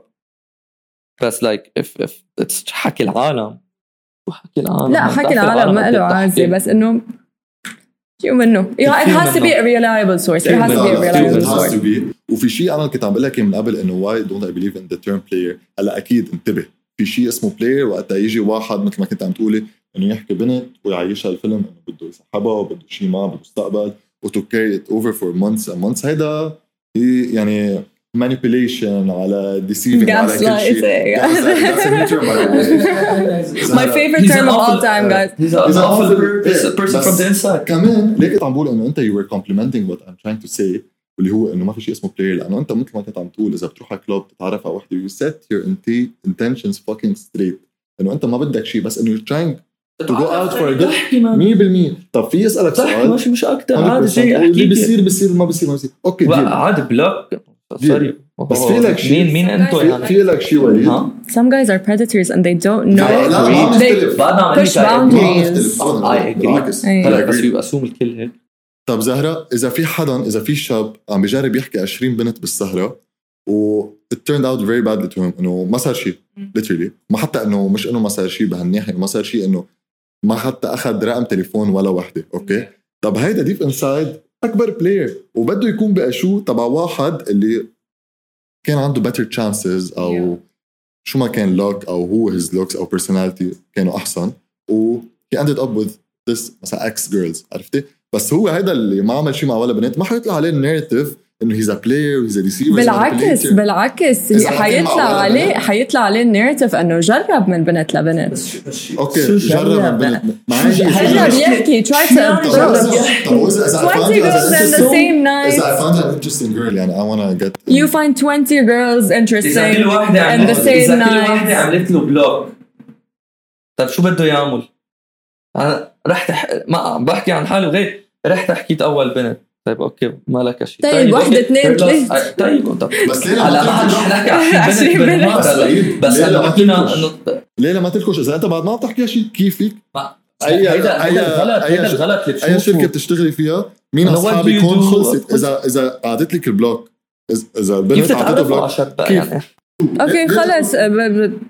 بس like if if it's حكي العالم. شو حكي العالم. لا حكي العالم ما له عازة بس إنه شو منه؟ It has to be a reliable source. It has to be a reliable it has source to be وفي شيء أنا كنت عم بقول لك من قبل إنه why don't I believe in the term player هلا أكيد انتبه. في شيء اسمه player وقتها يجي واحد مثل ما كنت عم تقولي إنه يحكي بنت ويعيشها الفيلم إنه بده يسحبها وبده شيء ما بالمستقبل وتو كاري ات اوفر فور مانثس اند مانثس هيدا يعني manipulation على deceiving على كل شيء. That's a new term my favorite term of all time guys. he's an awful person. from the inside. كمان ليك كنت عم بقول إنه أنت you were complimenting what I'm trying to say واللي هو إنه ما في شيء اسمه بلاير لأنه أنت مثل ما كنت عم تقول إذا بتروح على كلوب تتعرف على وحده you set your intentions fucking straight. إنه أنت ما بدك شيء بس إنه you're trying to go out for a good 100% طب في اسالك سؤال؟ مش مش أكثر هذا شيء أحكي اللي بيصير بيصير ما بيصير ما بيصير. أوكي عادي بلوك. سوري بس في لك شيء مين مين أنتوا يعني في لك شيء وليد some guys are predators and they don't know لا ما they push boundaries. هلا بس يقسوم الكل هيك طب زهرة إذا في حدا إذا في شاب عم بجرب يحكي 20 بنت بالسهرة و it turned out very badly to him إنه ما صار شيء literally. ما حتى إنه مش إنه ما صار شيء بهالناحية ما صار شيء إنه ما حتى أخذ رقم تليفون ولا وحدة أوكي طب هيدا ديب انسايد أكبر بلاير وبده يكون بقشو تبع واحد اللي كان عنده better chances أو yeah. شو ما كان لوك أو هو his looks أو personality كانوا أحسن. و he ended up with this مثلا إكس جيرلز عرفتي؟ بس هو هيدا اللي ما عمل شيء مع ولا بنت ما حيطلع عليه النيرتيف إنه هيز ا بلاير هيز ا ريسيفر بالعكس بالعكس حيطلع عليه حيطلع عليه النيرتيف إنه جرب من بنت لبنت. أوكي جرب من بنت. هلا بيحكي try to impress 20 girls in the same night. إذا I find an interesting girl يعني I wanna get you find 20 girls interesting كل وحدة in the same إذا كل وحدة عملت له بلوك طيب شو بده يعمل؟ أنا رحت. ما بحكي عن حالي وغير رحت حكيت أول بنت. طيب أوكي ما لك شيء. طيب واحدة اثنين ثلاثة طيب طب بس ليه هلا ما رح نحكي 20 بنت بس هلا حكينا انه ليه لما تلكش. إذا أنت بعد ما عم تحكي شيء كيفك اي هيدا هيدا الغلط هيدا الغلط اللي اي شركة بتشتغلي فيها. مين اصحابك هون خلصت؟ اذا إذا قعدت لك البلوك. اذا البنت اعطيته بلوك. كيف؟ أوكي خلص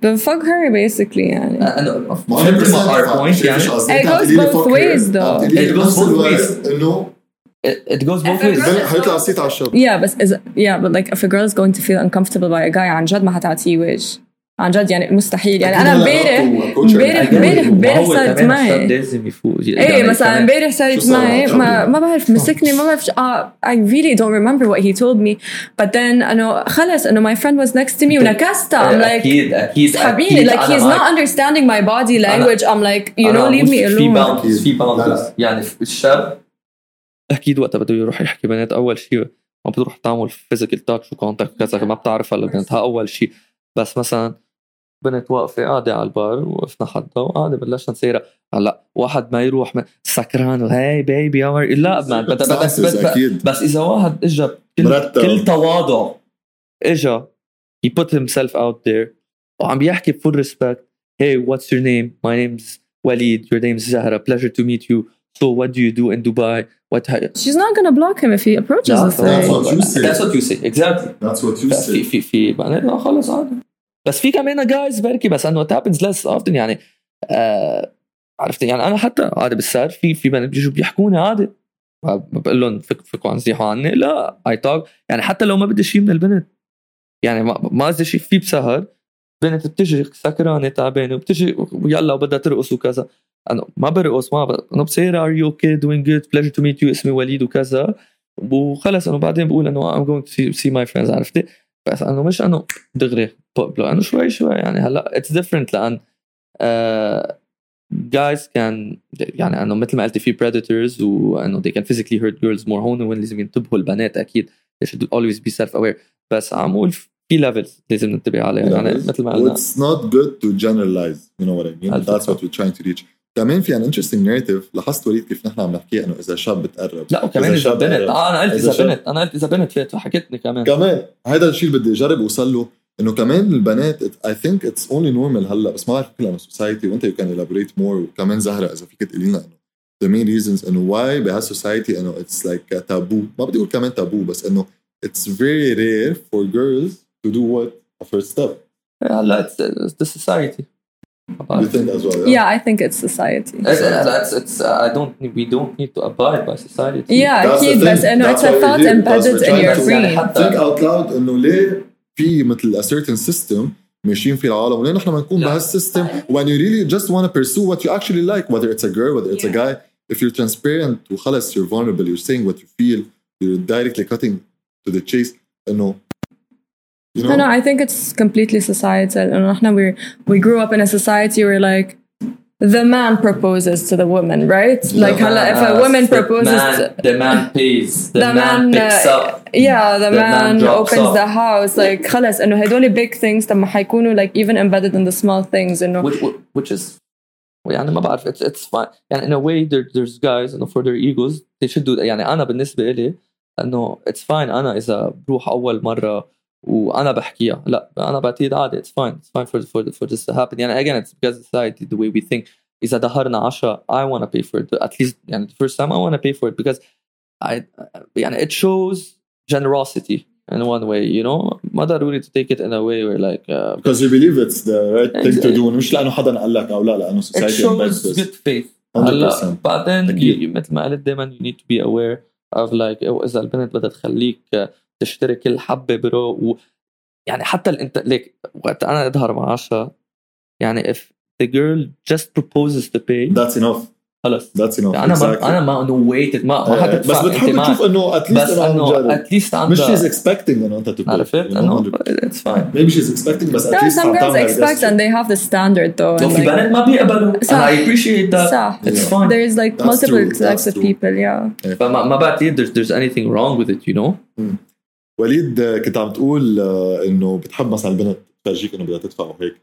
بفك her basically يعني. أنا فهمت our point يعني. it goes both ways though. it goes both ways. إنه it goes both ways حيطلع الصيت على الشاب yeah بس إذا yeah but like if a girl is going to feel uncomfortable by a guy عن جد ما حتعطيه وجه عن جد يعني مستحيل يعني انا امبارح امبارح امبارح امبارح صارت معي لازم يفوق ايه مثلا امبارح صارت معي ما ما بعرف مسكني ما بعرف اه I really don't remember what he told me but then انه خلص انه my friend was next to me ونكستها I'm like اكيد اكيد حبيبي like he's not understanding my body language I'm like you know leave me في alone باوندز في باوندز يعني الشاب أكيد وقتها بده يروح يحكي بنات أول شيء ما بتروح تعمل فيزيكال تاتش وكونتاكت كذا ما بتعرف هلا بنتها أول شيء بس مثلا بنت واقفة قاعدة على البار وقفنا حدها وقاعدة بلشنا نسيرها هلأ واحد ما يروح سكران وهي بيبي لا ما بس, بس, بس, بس إذا واحد اجى كل, كل تواضع اجى he put himself out there وعم بيحكي بفول ريسبكت hey what's your name? My name's Walid. Your name's Zahra. Pleasure to meet you. So what do you do in Dubai? What she's not gonna block him if he approaches that's, that's what you say that's what you say exactly. That's what you say في في في لا خلص عادي. بس في كمان جايز بركي بس انه happens less often يعني آه عرفت؟ يعني أنا حتى عادي بالسهر في في بنات بيجوا بيحكوني عادي. بقول لهم فك فكوا عن زيحوا عني لا اي توك يعني حتى لو ما بدي شيء من البنت يعني ما قصدي شيء في بسهر. بنت بتجي سكرانه تعبانة وبتجي ويلا وبدها ترقص وكذا. أنا ما برقص ما. أنا بصير ار يو أوكي دوينج جود بليجر تو ميت يو اسمي وليد وكذا. وخلص انه بعدين بقول إنه ام جوينج تو سي ماي فريندز عرفتي؟ بس انه مش انه دغري انه شوي شوي يعني هلأ اتس ديفرنت لأن جايز كان يعني أنه مثل ما قلتي في predators وأنه they can physically hurt girls more هون وين لازم ينتبهوا البنات أكيد. They should always be self aware بس عم أقول في ليفلز لازم ننتبه عليها يعني مثل ما قلنا It's not good to generalize you know what I mean that's what we're trying to reach كمان في ان interesting narrative لاحظت وليد كيف نحن عم نحكي انه اذا شاب بتقرب لا وكمان اذا بنت اه انا قلت اذا بنت انا قلت اذا بنت فات حكيتني كمان كمان هذا الشيء اللي بدي اجرب اوصل له انه كمان البنات اي ثينك اتس اونلي نورمال هلا بس ما بعرف كلها من سوسايتي وانت يو كان الابريت مور وكمان زهره اذا فيك تقولي لنا انه the main reasons انه why بهالسوسايتي انه اتس لايك تابو ما بدي اقول كمان تابو بس انه اتس very rare for girls to do what a first step هلا اتس the society You think as well? Yeah, yeah I think it's society. It's, it's, it's, uh, I don't we don't need to abide by society. Yeah, أكيد بس إنه it's a thought embedded in your brain. Think out loud إنه ليه في مثل a certain system ماشيين في العالم ولين نحن بنكون بهالسيستم when you really just want to pursue what you actually like whether it's a girl whether it's yeah. a guy if you're transparent وخلص you're vulnerable you're saying what you feel you're directly cutting to the chase انه you know? No, no, I think it's completely societal. And we we grew up in a society where like the man proposes to the woman, right? The like man, if a woman proposes, man, to, the man pays, the, the man, man, picks uh, up, yeah, the, the man, man opens off. the house. Like خلص إنه هدول big things طب ما حيكونوا like even embedded in the small things إنه which, which is يعني ما بعرف it's, it's fine يعني in a way there, there's guys إنه for their egos they should do that يعني أنا بالنسبة لي إنه it's fine أنا إذا بروح أول مرة وانا بحكيها لا انا بعتقد عادي اتس فاين اتس فاين فور فور فور ذس تو هابن يعني again it's because society the way we think اذا ظهرنا 10 I want to pay for it at least يعني the first time I want to pay for it because I يعني it shows generosity in one way you know ما ضروري to take it in a way where like uh, because you believe it's the right thing to do مش لانه حدا قال لك او لا لانه society it shows good faith هلا بعدين مثل ما قلت دائما you need to be aware of like اذا البنت بدها تخليك تشتري كل حبه برو و يعني حتى انت ليك وقت أنا اظهر مع عشا يعني if the girl just proposes to pay that's enough خلص ذاتس انف أنا ما أنا ما انه ويتد ما ما حتى بس بتحب تشوف انه اتليست بس انه اتليست عندها مش شيز اكسبكتنج انه انت تبقى عرفت انه اتس فاين maybe she's expecting بس اتليست some girls expect and they have the standard though وفي بنات ما بيقبلوا and I appreciate that صح it's fine there is like multiple types of people yeah فما ما بعتقد there's there's anything wrong with it you know وليد كنت عم تقول انه بتحب مثلا البنت تفرجيك انه بدها تدفع وهيك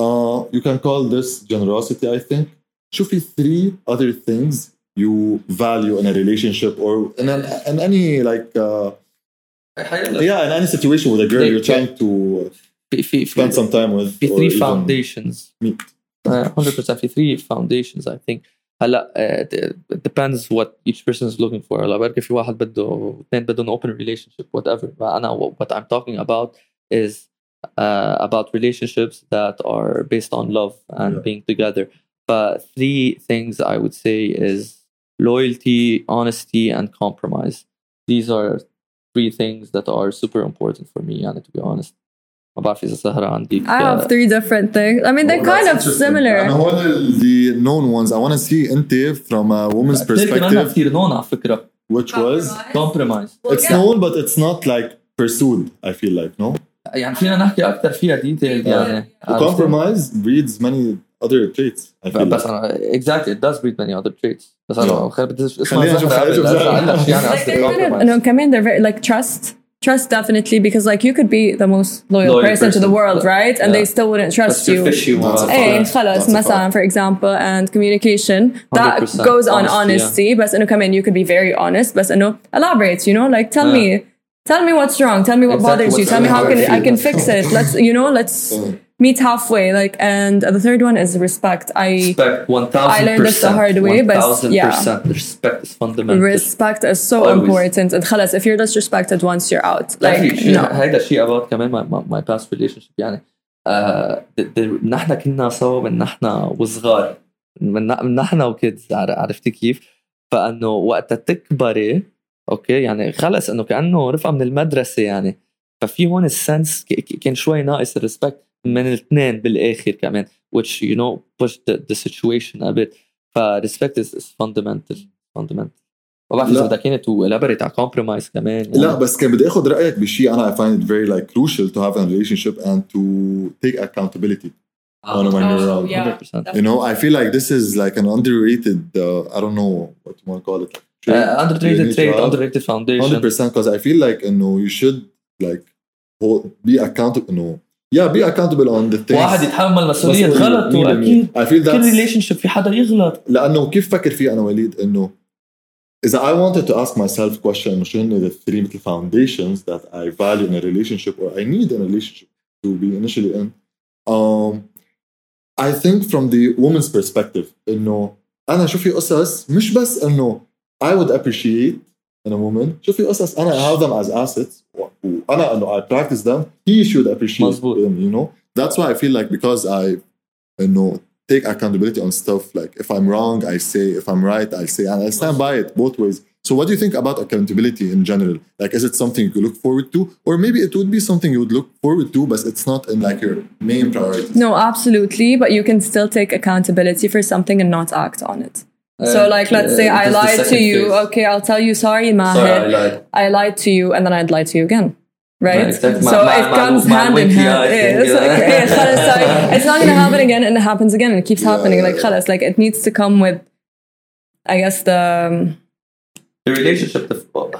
uh, you can call this generosity I think شو في three other things you value in a relationship or in, an, in any like uh, yeah in any situation with a girl you're trying to spend some time with في three foundations meet. Uh, 100% في three foundations I think هلا it depends what each person is looking for هلا بركي في واحد بده اثنين بدهم open relationship whatever انا what I'm talking about is uh, about relationships that are based on love and yeah. being together but three things I would say is loyalty, honesty, and compromise. These are three things that are super important for me, and to be honest. I have three different things. I mean, they're oh, kind of similar. أنا the known ones. I want to see أنت from a woman's perspective. Which was compromise. It's known, but it's not like pursued. I feel like no. يعني فينا نحكي أكثر فيها detailed يعني. Compromise breeds many other traits بس انا exactly it does breed many other traits بس انا بدي اسمع زهره يعني انه كمان they're very like trust trust definitely because like you could be the most loyal, loyal person, person, to the world right and yeah. they still wouldn't trust you ايه خلص مثلا for example and communication that goes on honesty yeah. بس انه كمان you could be very honest بس انه elaborate you know like tell yeah. me tell me what's wrong tell me what exactly bothers you tell me how can I can fix it let's you know let's meet halfway like and the third one is respect i respect 1000 i learned this the hard way but yeah respect is fundamental respect is so Always. important and خلاص if you're disrespected once you're out like no. هيدا الشيء about كمان my, my, my past relationship يعني uh, نحن كنا سوا من نحن وصغار من نحن وكيدز عرفتي كيف؟ فانه وقت تكبري اوكي يعني خلص انه كانه رفقه من المدرسه يعني ففي هون السنس كان شوي ناقص الريسبكت من الاثنين بالاخر كمان which you know push the, the situation a bit ف respect is, is fundamental fundamental ما بعرف اذا كانت تو elaborate على compromise كمان يعني. لا بس كان بدي اخذ رايك بشيء أنا I find it very like crucial to have a relationship and to take accountability oh, when you're around. Yeah, you know, I feel like this is like an underrated. Uh, I don't know what you want to call it. Like, uh, underrated trait, underrated foundation. Hundred percent, because I feel like you know you should like hold, be accountable. You know, yeah be accountable on the things واحد يتحمل مسؤولية غلط واكيد كل ريليشن شيب في حدا يغلط لأنه كيف فكر فيه أنا وليد انه اذا I wanted to ask myself question انه شو هن the three مثل foundations that I value in a relationship or I need in a relationship to be initially in um, I think from the woman's perspective انه أنا شو في قصص مش بس انه I would appreciate in a woman شو في قصص انا I have them as assets وانا انه I practice them he should appreciate مزبوط. them you know that's why I feel like because I انه take accountability on stuff like if I'm wrong I say if I'm right I say and I stand by it both ways so what do you think about accountability in general like is it something you look forward to or maybe it would be something you would look forward to but it's not in like your main priority no absolutely but you can still take accountability for something and not act on it uh, so like let's uh, say I lied to you phase. okay I'll tell you sorry Maher sorry, I, lied. I lied to you and then I'd lie to you again right? so it comes hand in hand. It's, like, it's not going to happen again, and it happens again, and it keeps happening. Like, خلاص, like it needs to come with, I guess the. Um, the relationship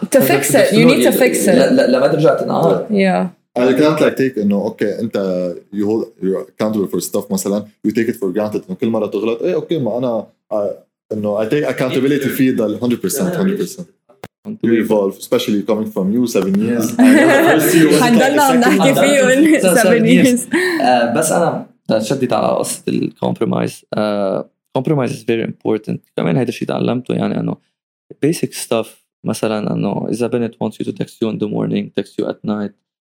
to fix it you need to fix it لما ترجع تنعاد yeah I can't like take انه اوكي انت you hold you're accountable for stuff مثلا you take it for granted انه كل مره تغلط ايه اوكي ما انا انه I take accountability في ضل 100% 100% to evolve especially coming from you seven years حنضلنا عم نحكي فيهم seven years بس انا شديت على قصه الكومبرومايز كومبرومايز از فيري امبورتنت كمان هذا الشيء تعلمته يعني انه basic stuff مثلا انه اذا بنت wants you to text you in the morning text you at night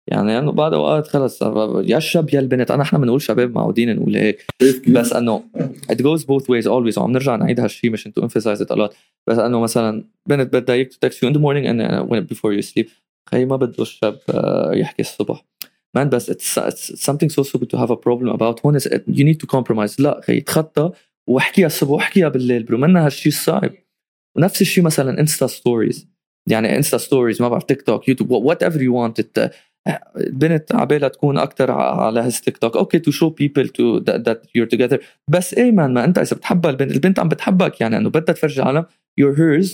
يعني انه بعض أوقات خلص يا الشاب يا البنت أنا إحنا بنقول شباب معودين نقول هيك. بس إنه it goes both ways always. وعم نرجع نعيد هالشيء مش to emphasize it a lot. بس إنه مثلا بنت بدها هيك text you in the morning and when before you sleep. خي ما بده الشاب يحكي الصبح. Man بس it's, it's something so stupid to have a problem about. هون you need to compromise. لا خي تخطى واحكيها الصبح واحكيها بالليل برو منا هالشيء الصعب ونفس الشيء مثلا انستا ستوريز يعني انستا ستوريز ما بعرف تيك توك يوتيوب وات ايفر يو وانت البنت عبالها تكون اكثر على هز تيك توك اوكي تو شو بيبل تو ذات يور توجذر بس اي مان ما انت اذا بتحبها البنت البنت عم بتحبك يعني انه بدها تفرجي العالم you're hers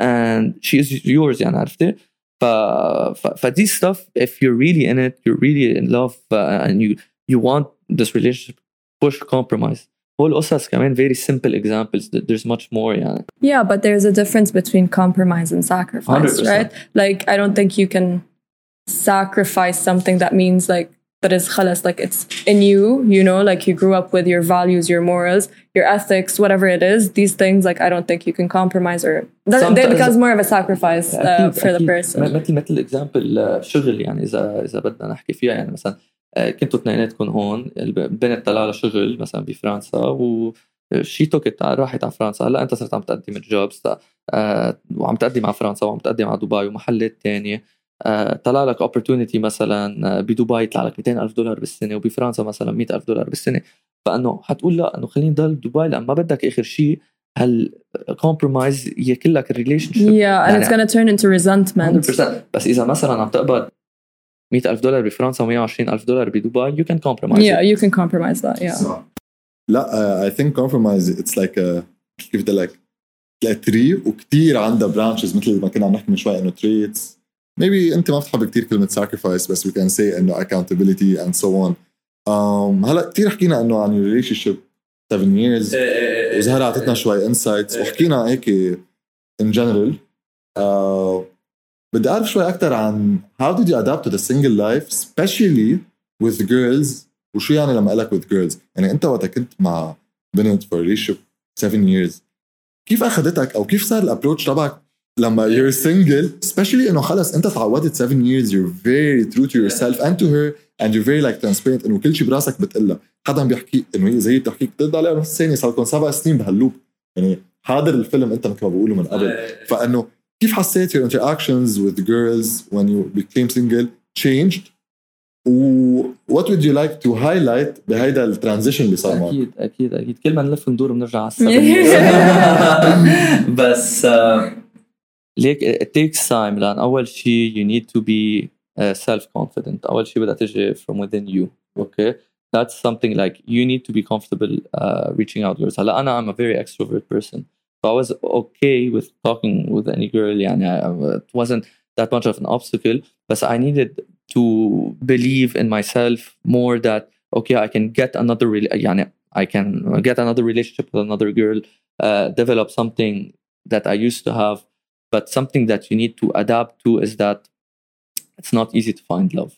and she is yours يعني عرفتي ف ف فدي stuff if you're really in it you're really in love uh, and you you want this relationship push compromise هول قصص كمان very simple examples there's much more يعني yeah but there's a difference between compromise and sacrifice 100%. right like I don't think you can sacrifice something that means like that is khalas, like it's in you, you know, like you grew up with your values, your morals, your ethics, whatever it is, these things, like I don't think you can compromise or that, that becomes more of a sacrifice uh, for the person. مثل مثل اكزامبل شغل يعني اذا اذا بدنا نحكي فيها يعني مثلا كنتوا اثنيناتكم هون البنت طلع لها شغل مثلا بفرنسا و شي توكت راحت على فرنسا هلا انت صرت عم تقدم جوبز وعم تقدم على فرنسا وعم تقدم على دبي ومحلات تانية آه، طلع لك opportunity مثلا آه، بدبي يطلع لك 200 ألف دولار بالسنة وبفرنسا مثلا 100 ألف دولار بالسنة. فأنه حتقول لا أنه خليني ضل بدبي لأن ما بدك آخر شيء هال compromise ياكل لك الريليشن شيب yeah and يعني it's gonna turn into resentment. 100% بس إذا مثلا عم تقبض 100 ألف دولار بفرنسا و120 ألف دولار بدبي you can compromise yeah it. you can compromise that yeah. لا uh, I think compromise it's like a كيف بدي لك تري وكثير عندها برانشز مثل ما كنا عم نحكي من شوي إنه تريتس maybe انت ما بتحب كثير كلمة sacrifice بس we can say إنه accountability and so on. Um, هلا كثير حكينا إنه عن ريليشن شيب 7 years وزهره اعطتنا شوي انسايتس وحكينا هيك in general. Uh, بدي أعرف شوي أكثر عن how did you adapt to the single life especially with girls وشو يعني لما لك with girls يعني أنت وقت كنت مع بنت for relationship 7 years. كيف أخذتك أو كيف صار الابروتش تبعك؟ لما you're single especially إنه خلص أنت تعودت 7 years you're very true to yourself and to her and you're very like transparent إنه كل شيء براسك بتقلها حدا بيحكي إنه هي زي بتحكيك بترد عليها نفس الثانية صار لكم سبع سنين بهاللوب. يعني حاضر الفيلم أنت مثل ما بقولوا من قبل. فإنه كيف حسيت your interactions with girls when you became single changed و what would you like to highlight بهيدا الترانزيشن اللي صار معك؟ أكيد أكيد أكيد. كل ما نلف ندور بنرجع على السبب بس ليك it takes time لان اول شيء you need to be uh, self confident اول شيء بدها تجي from within you okay that's something like you need to be comfortable uh, reaching out girls هلا انا I'm a very extrovert person so I was okay with talking with any girl يعني it wasn't that much of an obstacle but I needed to believe in myself more that okay I can get another يعني I can get another relationship with another girl uh, develop something that I used to have but something that you need to adapt to is that it's not easy to find love.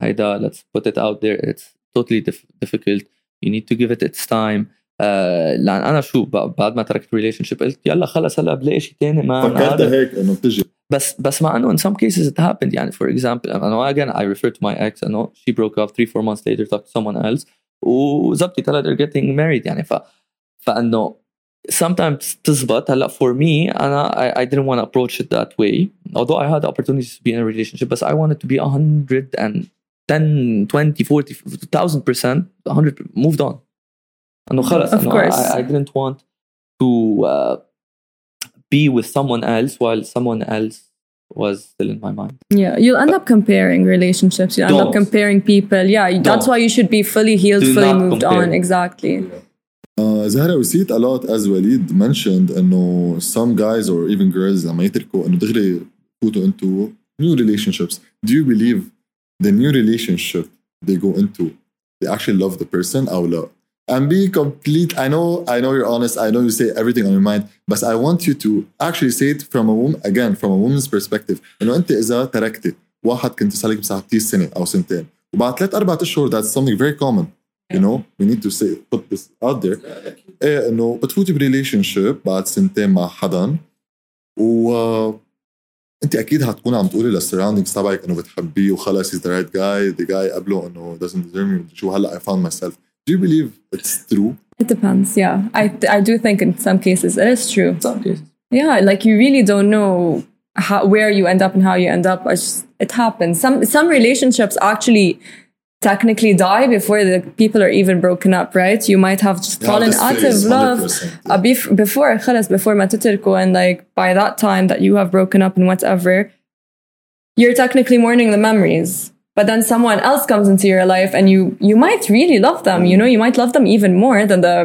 Haida, let's put it out there. It's totally dif- difficult. You need to give it its time. لان انا شو بعد ما تركت ريليشن شيب قلت يلا خلص هلا بلاقي شيء ثاني ما فكرت هيك انه بتجي بس بس مع انه in some cases it happened يعني for example انه again I refer to my ex انه she broke up three four months later talked to someone else وزبطت هلا they're getting married يعني ف فانه sometimes تزبط هلا for me انا I, I didn't want to approach it that way although I had opportunities to be in a relationship but I wanted to be 110 20 40 1000 percent 100 moved on انه خلص of course I, I didn't want to uh, be with someone else while someone else was still in my mind. Yeah, you'll end up comparing relationships. You end up comparing people. Yeah, Don't. that's why you should be fully healed, Do fully moved compare. on. Exactly. Uh, Zahra, we see it a lot as Walid mentioned انه some guys or even girls لما يتركوا انه دغري يفوتوا into new relationships. Do you believe the new relationship they go into they actually love the person or لا؟ and be complete. I know, I know you're honest. I know you say everything on your mind, but I want you to actually say it from a woman again, from a woman's perspective. إنه أنت إذا تركتي واحد كنت صار لك بساعتين سنة أو سنتين وبعد ثلاث أربع أشهر that's something very common. You know, we need to say put this out there. إيه إنه بتفوتي بريليشن شيب بعد سنتين مع حدا و انت اكيد هتكون عم تقولي للسراوندينجز تبعك انه بتحبيه وخلص he's the right guy the guy قبله انه doesn't deserve me شو هلا I found myself do you believe it's true? It depends. Yeah, I I do think in some cases it is true. Some cases. Yeah, like you really don't know how where you end up and how you end up. Just, it happens. Some some relationships actually technically die before the people are even broken up, right? You might have just yeah, fallen out of love uh, before before ما and like by that time that you have broken up and whatever, you're technically mourning the memories but then someone else comes into your life and you you might really love them you know you might love them even more than the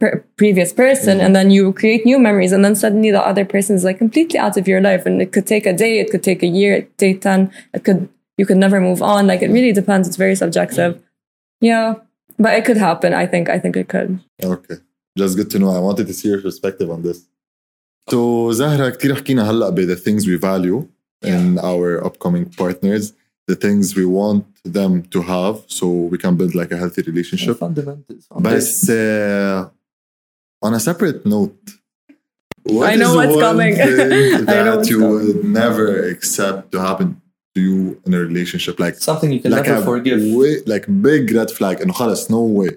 per- previous person mm-hmm. and then you create new memories and then suddenly the other person is like completely out of your life and it could take a day it could take a year it could take 10 it could you could never move on like it really depends it's very subjective yeah but it could happen i think i think it could okay just good to know i wanted to see your perspective on this so Zahra كثير حكينا هلا the things we value in our upcoming partners the things we want them to have so we can build like a healthy relationship. Fundamentals. But uh, on a separate note, what I know what's coming. that you coming. would never accept to happen to you in a relationship, like something you can like never forgive, way, like big red flag, and خلاص, no way,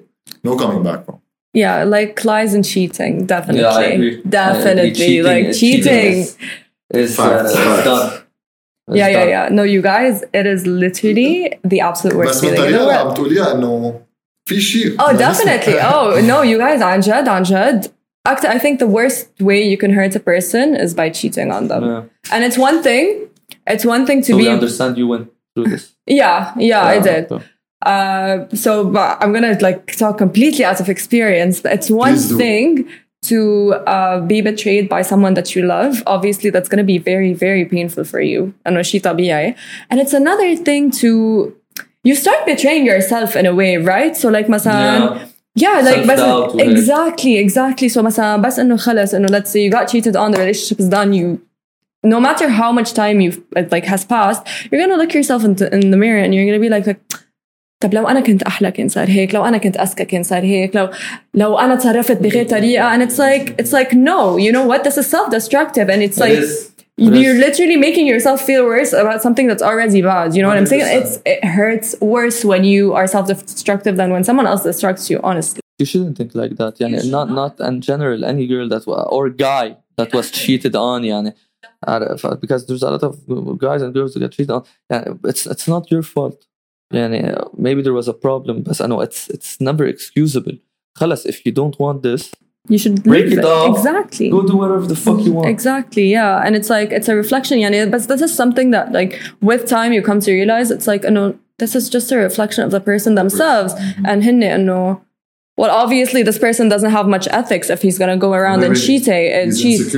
no coming back from. Yeah, like lies and cheating, definitely, yeah, definitely, cheating like cheating, is, is, uh, done. Yeah, yeah, yeah. No, you guys, it is literally the absolute worst feeling in the world. Oh, definitely. oh, no, you guys, Anjad, Anjad. I think the worst way you can hurt a person is by cheating on them. Yeah. And it's one thing. It's one thing to so be. We understand you went through this. Yeah, yeah, I did. Uh, so I'm gonna like talk completely out of experience. But it's one thing to uh, be betrayed by someone that you love, obviously that's going to be very, very painful for you. And it's another thing to, you start betraying yourself in a way, right? So like, مثلا, yeah. yeah, like بس exactly, exactly. So مثلا بس إنه خلص إنه let's say you got cheated on, the relationship is done, you no matter how much time you've like has passed, you're gonna look yourself in, in the mirror and you're gonna be like, like طب لو انا كنت احلى كان صار هيك لو انا كنت اذكى كان صار هيك لو لو انا تصرفت بغير طريقه and it's like it's like no you know what this is self destructive and it's like you're literally making yourself feel worse about something that's already bad you know what i'm saying it's it hurts worse when you are self destructive than when someone else destructs you honestly you shouldn't think like that يعني not not in general any girl that or guy that was cheated on يعني because there's a lot of guys and girls that get cheated on yeah, it's it's not your fault يعني maybe there was a problem بس I know it's it's never excusable خلص if you don't want this you should break it, it off exactly go do whatever the fuck you want exactly yeah and it's like it's a reflection يعني but this is something that like with time you come to realize it's like know this is just a reflection of the person themselves mm-hmm. and هن know well, obviously, this person doesn't have much ethics if he's gonna go around Maybe eh, and cheat. And cheat.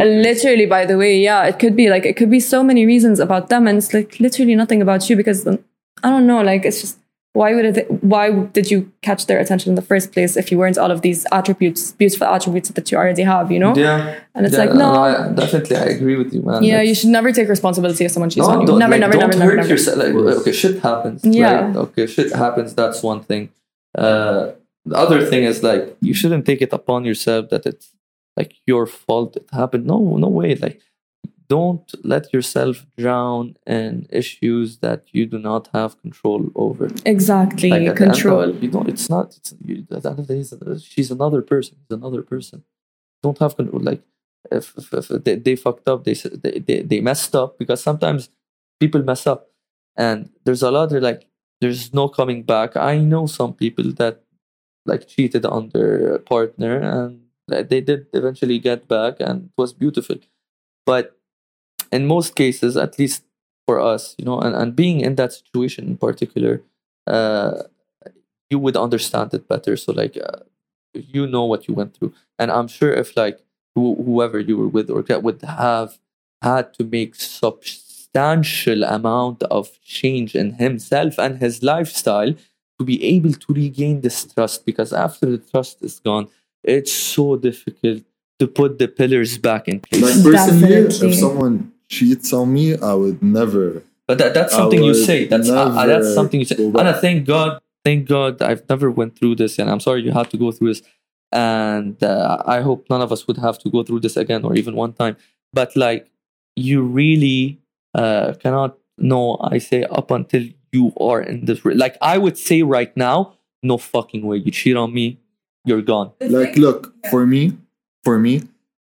Uh, literally, by the way, yeah, it could be like it could be so many reasons about them, and it's like literally nothing about you because um, I don't know. Like it's just why would it? Why did you catch their attention in the first place if you weren't all of these attributes, beautiful attributes that you already have? You know. Yeah. And it's yeah, like no. I, definitely, I agree with you, man. Yeah, That's, you should never take responsibility if someone cheats no, on you. Never, like, never, don't never, hurt never, yourself. Like, okay, shit happens. Yeah. Right? Okay, shit happens. That's one thing. Uh, the other thing is like you shouldn't take it upon yourself that it's like your fault it happened. No, no way. Like don't let yourself drown in issues that you do not have control over. Exactly, like control. you know, it's not. It's, you, at the end of the day, uh, she's another person. He's another person. Don't have control. Like if, if, if they, they, fucked up, they, they they messed up because sometimes people mess up, and there's a lot. They're like, there's no coming back. I know some people that like cheated on their partner and they did eventually get back and it was beautiful. But in most cases at least for us you know and, and being in that situation in particular uh, you would understand it better. So like uh, you know what you went through. And i'm sure if like wh- whoever you were with or that would have had to make substantial amount of change in himself and his lifestyle to be able to regain this trust because after the trust is gone it's so difficult to put the pillars back in place. Like personally, Definitely. if someone cheats on me, I would never. But that, that's something you say. That's uh, that's something you say. And I thank God, thank God, I've never went through this, and I'm sorry you had to go through this. And uh, I hope none of us would have to go through this again, or even one time. But like, you really uh, cannot know. I say up until you are in this. Like I would say right now, no fucking way. You cheat on me, you're gone. Like, look, for me, for me,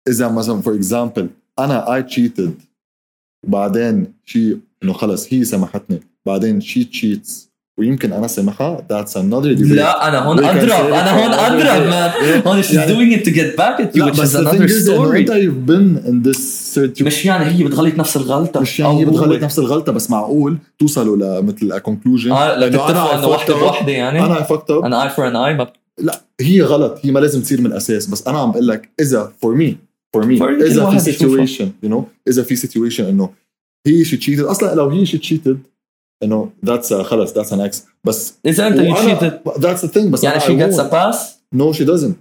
إذا مثلا for example أنا I cheated بعدين شي إنه خلص هي سمحتني بعدين she cheats ويمكن أنا سامحها another debate لا أنا هون أضرب أنا هون أضرب man. هون she's doing it to get back at you which is another story. انت you've been in this situation مش يعني هي بتغلط نفس الغلطة. مش يعني هي بتغلط نفس الغلطة بس معقول توصلوا لمثل conclusion. آه لتتفقوا إنه وحده بوحده يعني. أنا فكت اب أنا اي فور ان اي لا هي غلط هي ما لازم تصير من الأساس بس أنا عم بقول لك إذا فور مي فور مي إذا في سيتويشن يو نو إذا في سيتويشن إنه هي شي تشيتد أصلا لو هي شي تشيتد إنه ذاتس خلص ذاتس ان إكس بس إذا أنت يو تشيتد ذاتس ذا ثينج بس يعني شي جيتس ا باس نو شي دزنت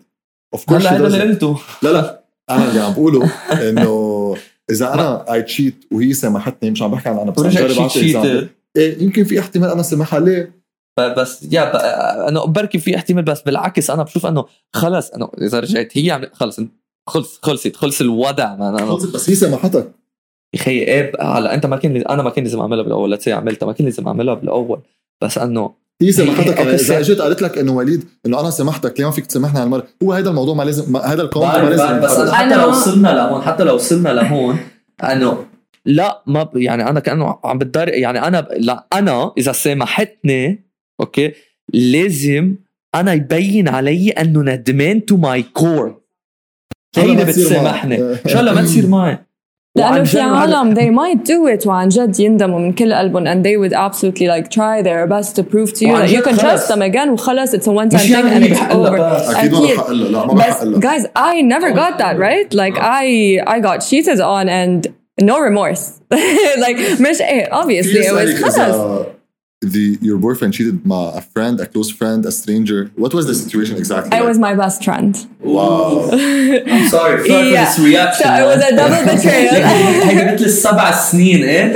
اوف كورس هلا هذا اللي قلته لا لا أنا اللي عم بقوله إنه إذا أنا اي تشيت وهي سامحتني مش عم بحكي عن أنا بس عم جرب اعطي إيه يمكن في احتمال أنا سامحها ليه؟ بس يا انه بركي في احتمال بس بالعكس أنا بشوف إنه خلص إنه إذا رجعت هي عم خلص خلص خلصت خلص الوضع خلصت بس هي سامحتك يا خيي إيه هلا أنت ما كان أنا ما كان لازم أعملها بالأول. لا عملتها ما كان لازم أعملها بالأول. بس إنه هي سامحتك يعني إذا اجت قالت لك إنه وليد إنه أنا سامحتك ليه ما فيك تسامحني على المرة؟ هو هذا الموضوع ما لازم هذا الكون ما لازم بس أنا حتى لو وصلنا لهون حتى لو وصلنا لهون إنه لا ما يعني أنا كأنه عم بتضر يعني أنا لا أنا إذا سامحتني أوكي لازم أنا يبين علي إنه ندمان تو ماي كور هيدا بتسامحني؟ إن شاء الله ما تصير معي. لانه في عالم they might do it وعن جد يندموا من كل قلبهم and they would absolutely like try their best to prove to you that you can trust them again وخلص it's a one time thing and it's over اكيد ما بحق لا ما بحق guys I never got that right like I I got cheated on and no remorse like مش obviously it was خلص the your boyfriend cheated my a friend, a close friend, a stranger. What was the situation exactly? It like? was my best friend. Wow. I'm sorry, sorry yeah. for this reaction. So it was a double betrayal. هي مثل السبع سنين ايه؟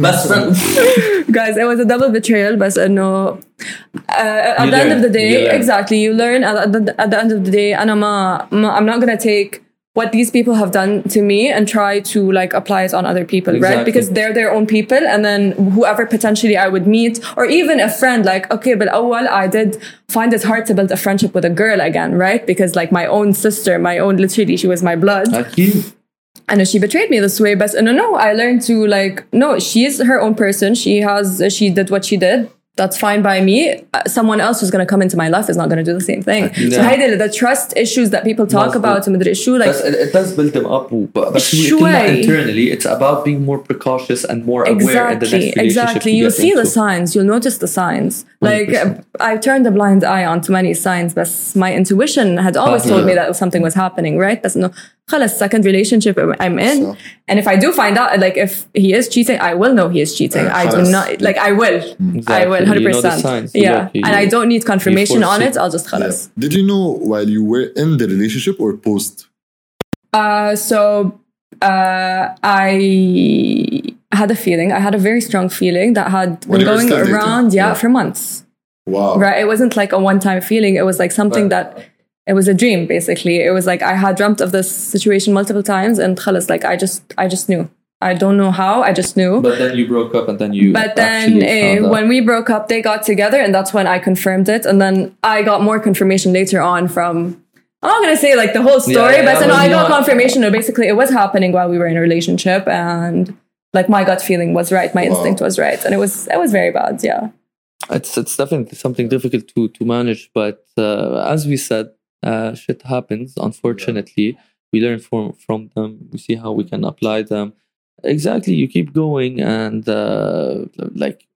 best friend. Guys, it was a double betrayal بس انه uh, at the end of the day, exactly, you learn at the, at the end of the day أنا ما, ما I'm not gonna take what these people have done to me and try to like apply it on other people, exactly. right? Because they're their own people. And then whoever potentially I would meet or even a friend, like, okay, but oh, well, I did find it hard to build a friendship with a girl again, right? Because like my own sister, my own, literally, she was my blood. And she betrayed me this way, but no, no, I learned to like, no, she's her own person. She has, she did what she did that's fine by me. Uh, someone else who's going to come into my life is not going to do the same thing. Yeah. So هيدي the trust issues that people talk about ومدري issue like it, it does build them up but internally it's about being more precautious and more exactly, aware in the next relationship exactly you see into. the signs you'll notice the signs 100%. like I turned a blind eye onto many signs but my intuition had always told me that something was happening right But no خلص second relationship I'm in so. and if I do find out like if he is cheating I will know he is cheating I do not like I will exactly. I will 100%. You know signs, yeah. And I don't need confirmation on it. I'll just khalas. Yeah. Did you know while you were in the relationship or post? Uh, so uh, I had a feeling. I had a very strong feeling that had when been going around, yeah, yeah, for months. Wow. Right. It wasn't like a one time feeling. It was like something that it was a dream basically. It was like I had dreamt of this situation multiple times and khalas, like I just I just knew. I don't know how, I just knew. But then you broke up and then you But then uh, when we broke up they got together and that's when I confirmed it and then I got more confirmation later on from I'm not gonna say like the whole story, yeah, yeah, but then I got confirmation that basically it was happening while we were in a relationship and like my gut feeling was right, my wow. instinct was right. And it was it was very bad, yeah. It's it's definitely something difficult to to manage, but uh, as we said, uh, shit happens. Unfortunately, yeah. we learn from from them. We see how we can apply them. Exactly, you keep going, and uh, like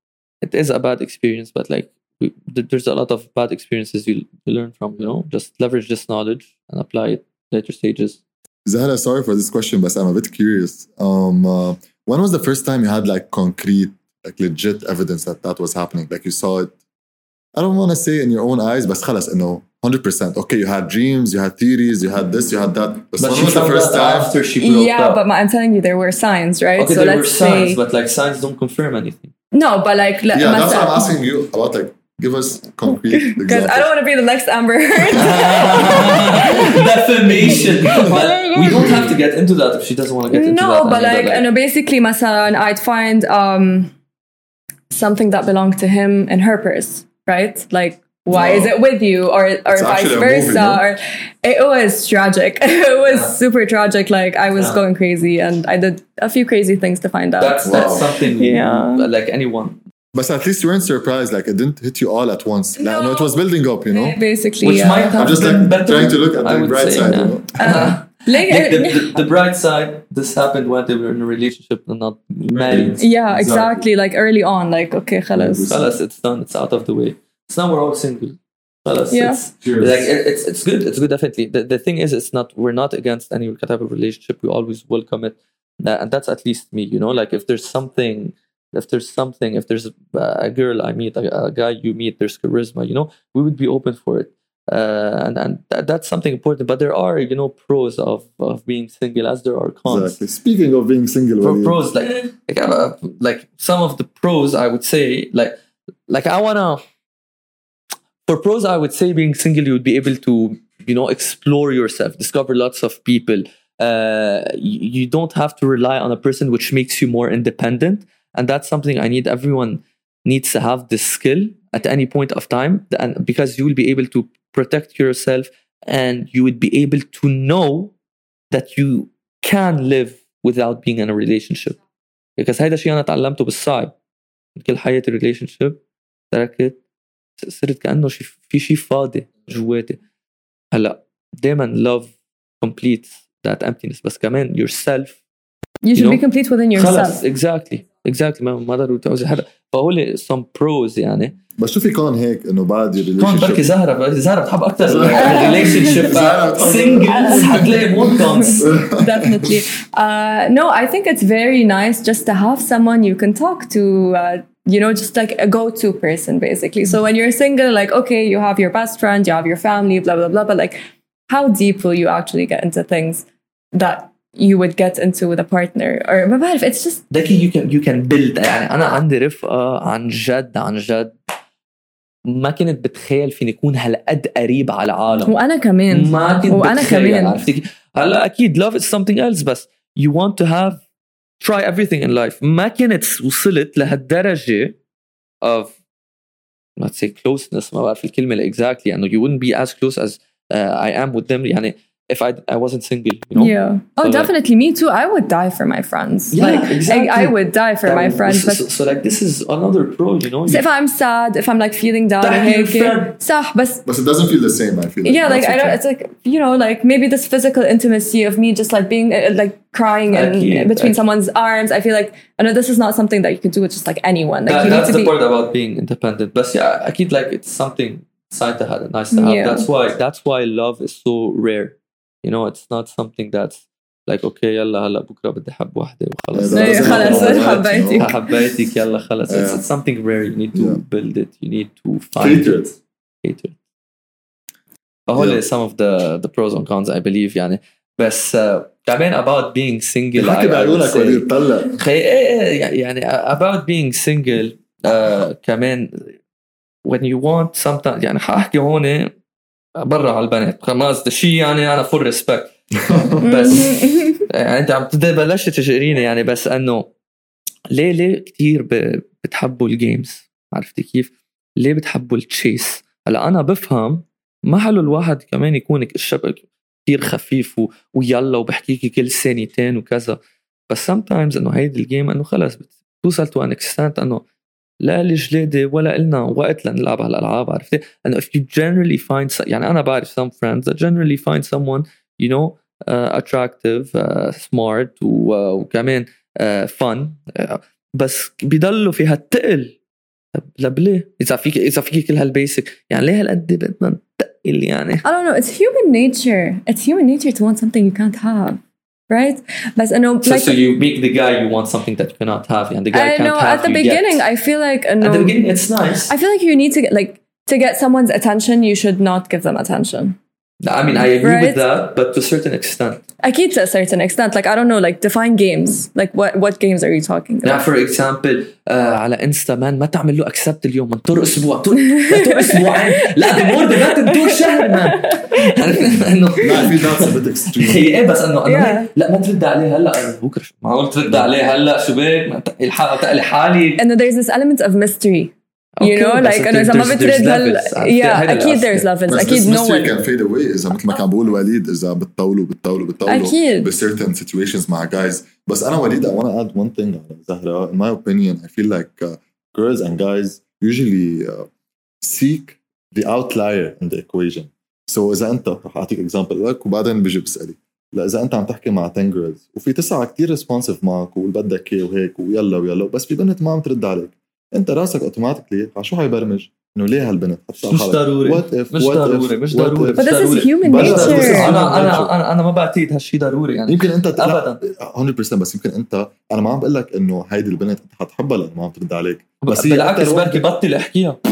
it is a bad experience, but like we, there's a lot of bad experiences you, you learn from. You know, just leverage this knowledge and apply it later stages. Zahra, sorry for this question, but I'm a bit curious. Um, uh, when was the first time you had like concrete, like legit evidence that that was happening? Like you saw it. I don't want to say in your own eyes, but خلاص إنه 100%. Okay, you had dreams, you had theories, you had this, you had that. But, but when was the first time after she broke yeah, up? but I'm telling you, there were signs, right? Okay, so there were signs, say, but like signs don't confirm anything. No, but like yeah, that's what I'm asking you about. Like, give us concrete Because I don't want to be the next Amber Heard. Defamation. but we don't have to get into that if she doesn't want to get into no, that. No, but like, like, know, basically, مثلا, I'd find um, something that belonged to him in her purse, right? Like why is it with you or or vice versa movie, no? or it was tragic it was yeah. super tragic like i was yeah. going crazy and i did a few crazy things to find out that's wow. that's something yeah like anyone but at least you weren't surprised like it didn't hit you all at once no, like, no it was building up you know basically which yeah. might have i'm just like better, trying to look at the bright say, side you know? uh, like, the, the, the, bright side, this happened when they were in a relationship and not married. Yeah, exactly. exactly. Like early on, like, okay, خلاص. خلاص, it's done. It's out of the way. So now we're all single yeah. It's, like it's it's good. It's good definitely. The, the thing is, it's not we're not against any type of relationship. We always welcome it, and that's at least me. You know, like if there's something, if there's something, if there's a, a girl I meet, a, a, guy you meet, there's charisma. You know, we would be open for it. Uh, and and that, that's something important. But there are you know pros of of being single as there are cons. Exactly. Speaking of being single, for pros like like, uh, like some of the pros I would say like like I wanna for pros, I would say being single, you would be able to, you know, explore yourself, discover lots of people. Uh, you, you don't have to rely on a person, which makes you more independent. And that's something I need. Everyone needs to have this skill at any point of time, and because you will be able to protect yourself, and you would be able to know that you can live without being in a relationship. Because هذا الشيء أنا تعلمته بالصعب كل حياتي relationship تركت صرت كانه شي في شيء فاضي جواتي هلا دائما love completes that emptiness بس كمان yourself you should you know, be complete within yourself خلص exactly exactly ما ما ضروري تعوزي حدا فهول some pros يعني بس شو في كون هيك انه بعد كون بركي زهره زهره بتحب اكثر الريليشن شيب سنجلز حتلاقي مور كونز definitely uh, no I think it's very nice just to have someone you can talk to uh, you know, just like a go-to person, basically. So when you're single, like, okay, you have your best friend, you have your family, blah, blah, blah. But like, how deep will you actually get into things that you would get into with a partner or ما بعرف it's just ذكي you can you can build يعني أنا عندي رفقة عن جد عن جد ما كنت بتخيل فيني اكون هالقد قريب على العالم وانا كمان ما كنت وانا كمان عرفتي هلا اكيد love is something else بس you want to have try everything in life ما كانت وصلت لهالدرجة of let's say closeness ما بعرف الكلمة exactly يعني you wouldn't be as close as uh, I am with them يعني if I I wasn't single, you know. Yeah. Oh, so definitely. Like, me too. I would die for my friends. Yeah, like, exactly. I, I would die for that, my friends. So, so, so, like this is another pro, you know. So if I'm sad, if I'm like feeling down, hey, صح but but it doesn't feel the same. I feel. Like. Yeah, like I don't. It's like you know, like maybe this physical intimacy of me just like being uh, like crying in, between someone's arms. I feel like I know this is not something that you can do with just like anyone. Like that, that's the be, part about being independent. But yeah, I keep like it's something nice to have. Nice to have. Yeah. That's why. That's why love is so rare you know it's not something that's like اوكي يلا هلا بكره بدي احب وحده وخلص خلص حبيتك حبيتك يلا خلص it's, it's something rare you need to yeah. build it you need to find Cater. it Cater. فهول some of the the pros and cons I believe يعني بس uh, كمان about being single حكي بعيونك وليد طلع يعني about being single uh, كمان when you want sometimes يعني حاحكي هون برا على البنات. ما قصدي شيء يعني أنا فول ريسبكت بس. يعني أنت عم تبلش تشقريني يعني بس إنه ليه ليه كثير بتحبوا الجيمز عرفتي كيف؟ ليه بتحبوا التشيس؟ هلأ أنا بفهم ما حلو الواحد كمان يكون الشبك كثير خفيف و... ويلا وبحكيكي كل ثانيتين وكذا. بس sometimes إنه هيدي الجيم إنه خلص بتوصل تو ان اكستنت إنه لا الجلادة ولا إلنا وقت لنلعب هالألعاب عرفتي؟ انه if you generally find يعني أنا بعرف some friends that generally find someone you know uh, attractive uh, smart و, uh, وكمان uh, fun uh, بس بيضلوا في هالتقل طب ليه؟ إذا فيك إذا فيك كل هالبيسك يعني ليه هالقد بدنا نتقل يعني؟ I don't know it's human nature it's human nature to want something you can't have right? But I know, so, like, so you make the guy you want something that you cannot have, and the guy I can't know. At the beginning, get. I feel like uh, no, at the beginning it's nice. I feel like you need to get like to get someone's attention. You should not give them attention. I mean, I agree right? with that, but to a certain extent. أكيد to a certain extent. Like I don't know, like define games. Like what what games are you talking about? Now, for example, uh, على انستا مان ما تعمل له accept اليوم انطر اسبوع انطر اسبوعين لا بمور ما تنطر شهر مان انه لا في ناس بت هي ايه بس انه انا لا ما ترد عليه هلا بكره معقول ترد عليه هلا شو بك تقلي حالي انه there's this element of mystery you know like انه اذا ما بترد هال yeah اكيد there's levels اكيد no one كان fade away اذا مثل ما كان بقول وليد اذا بتطولوا بتطولوا بتطولوا اكيد ب certain situations مع guys بس انا وليد I want to add one thing على زهرة in my opinion I feel like uh, girls and guys usually uh, seek the outlier in the equation so اذا انت رح اعطيك example لك وبعدين بيجي بسالي لا اذا انت عم تحكي مع 10 جيرلز وفي تسعه كتير ريسبونسيف معك وبدك اياه وهيك ويلا ويلا بس في بنت ما عم ترد عليك انت راسك اوتوماتيكلي على شو حيبرمج؟ انه ليه هالبنت؟ مش ضروري. وات اف مش ضروري مش ضروري. بس is human nature. أنا أنا أنا أنا ما بعتقد هالشيء ضروري يعني. يمكن انت ابدا. 100% بس يمكن انت أنا ما عم بقول لك إنه هيدي البنت أنت حتحبها لأنه ما عم ترد عليك. بس بالعكس بركي بطل أحكيها. 100%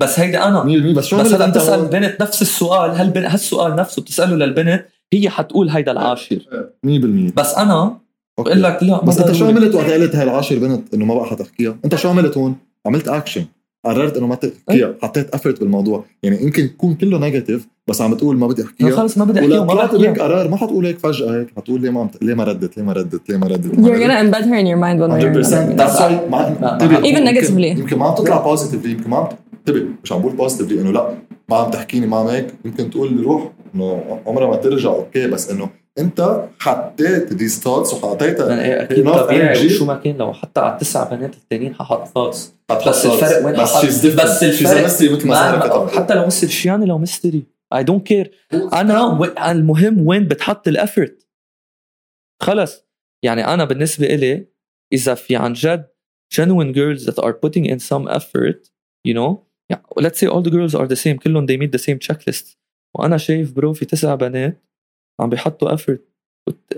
بس هيدي أنا. 100% بس شو بس هلا بتسأل البنت نفس السؤال. هل هالسؤال نفسه بتسأله للبنت هي حتقول هيدا العاشر. 100% بس أنا بقول لك لا بس أنت شو عملت وقت قلت هاي العاشر بنت إنه ما بقى حتحكيها أنت شو عملت هون؟ عملت اكشن قررت إنه ما تحكيها. حطيت افرت بالموضوع. يعني يمكن يكون كله نيجاتيف بس عم بتقول ما بدي أحكيها. خلص ما بدي أحكيها وما بدي هيك قرار. ما حتقول هيك فجأة هيك. حتقول ليه ما عم ليه ما ردت؟ ليه ما ردت؟ ليه ما ردت؟ You're gonna embed her in your mind one way or another even negatively. يمكن ما عم تطلع بوزيتيفلي يمكن ما عم انتبه مش عم بقول بوزيتيفلي إنه لا. ما عم تحكيني ما عم هيك. يمكن تقول روح. إنه عمرها ما ترجع. أوكي. بس إنه انت حطيت يعني أكيد طبيعي. شو ما كان لو حتى على التسع بنات الثانيين ححط ثوتس بس الفرق وين بس بس الفرق مثل ما حتى لو مستر شياني لو مستري اي دونت كير أنا المهم وين بتحط الافورت خلص. يعني أنا بالنسبة إلي إذا في عن جد genuine girls that are putting in some effort you know yeah, let's say all the girls are the same كلهم they meet the same checklist. وأنا شايف برو في تسع بنات عم بيحطوا افورت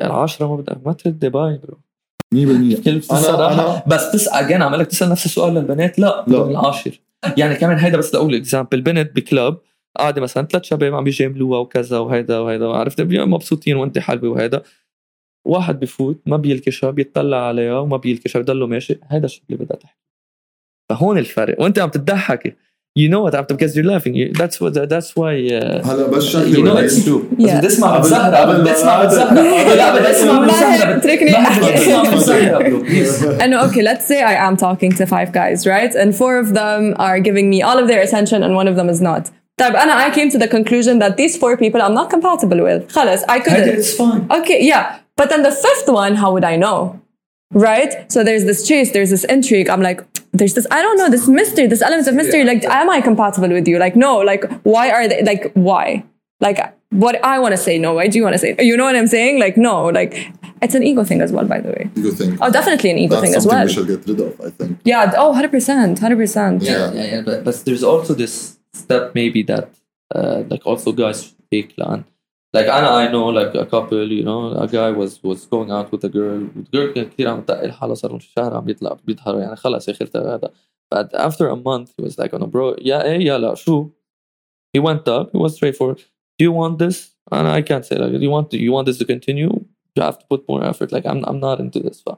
العشرة ما بدها ما تردي باي برو 100% كل أنا, أنا بس تسأل اجين عم لك تسأل نفس السؤال للبنات؟ لا لا. العاشر. يعني كمان هيدا بس لأقول اكزامبل بنت بكلب قاعدة مثلا ثلاث شباب عم بيجاملوها وكذا وهيدا وهيدا. عرفت؟ مبسوطين وانت حلوة وهيدا. واحد بفوت ما بيلكشها بيطلع عليها وما بيلكشها بضله ماشي. هيدا الشيء اللي بدها تحكي. فهون الفرق. وانت عم تضحكي. you know it after because you're laughing you, that's what that's why uh, هلا بس شكلي you know it's true yeah. بدي اسمع من زهرة بدي اسمع من زهرة لا بدي اسمع من زهرة اتركني انه okay let's say I am talking to five guys right and four of them are giving me all of their attention and one of them is not طيب أنا I came to the conclusion that these four people I'm not compatible with خلص I couldn't it's fine okay yeah but then the fifth one how would I know Right? So there's this chase there's this intrigue. I'm like there's this I don't know this mystery this element of mystery. Like am I compatible with you? Like no like why are they like why? Like what I want to say no why do you want to say you know what I'm saying? Like no like it's an ego thing as well by the way. Ego thing. Oh definitely an ego That's thing as well we should get rid of I think. Yeah oh 100% 100% yeah. Yeah, yeah but, but there's also this step maybe that uh, like also guys should take land like انا I know like a couple you know a guy was was going out with a girl the girl كان كثير عم تقل حاله صار في الشارع عم بيطلع بيظهر يعني خلص يا اخي هذا but after a month he was like oh no bro yeah ايه يلا شو he went up he was straightforward do you want this and I can't say like do you want to, you want this to continue you have to put more effort like I'm I'm not into this but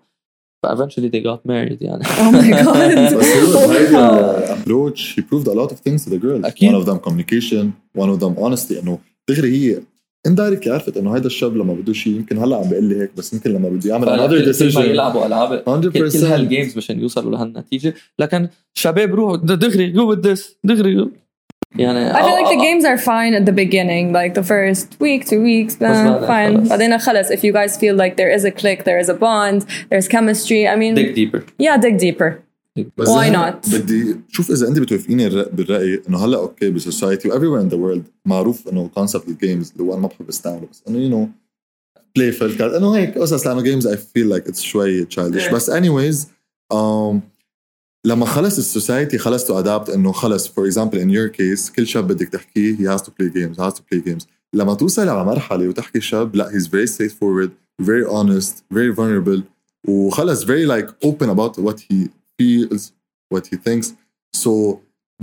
eventually they got married يعني oh my god بس هو هيدا approach he proved a lot of things to the girls أكيد. one of them communication one of them honesty انه دغري هي indirectly عرفت انه هيدا الشاب لما بده شيء يمكن هلا عم بيقول لي هيك بس يمكن لما بده يعمل another ما decision يلعبوا العاب 100% كل كل هالجيمز مشان يوصلوا لهالنتيجه لكن شباب روحوا دغري جو with this دغري go. يعني I feel like the games are fine at the beginning, like the first week, two weeks, uh, بعدين fine. بعدين خلص, if you guys feel like there is a click, there is a bond, there's chemistry, I mean, dig deeper yeah, dig deeper. بس Why أنا not? بدي شوف اذا انت بتوافقيني الر- بالراي انه هلا اوكي بالسوسايتي و everywhere in the world معروف انه كونسبت الجيمز اللي هو انا ما بحب استعمله بس انه يو نو بلاي فيل انه هيك قصص لانه جيمز اي فيل لايك اتس شوي تشايلدش بس anyways um, لما خلص السوسايتي خلص تو ادابت انه خلص فور اكزامبل ان يور كيس كل شاب بدك تحكيه he has to play games he has to play games لما توصل على مرحله وتحكي شاب لا he's very straightforward very honest very vulnerable وخلص very like open about what he feels what he thinks. So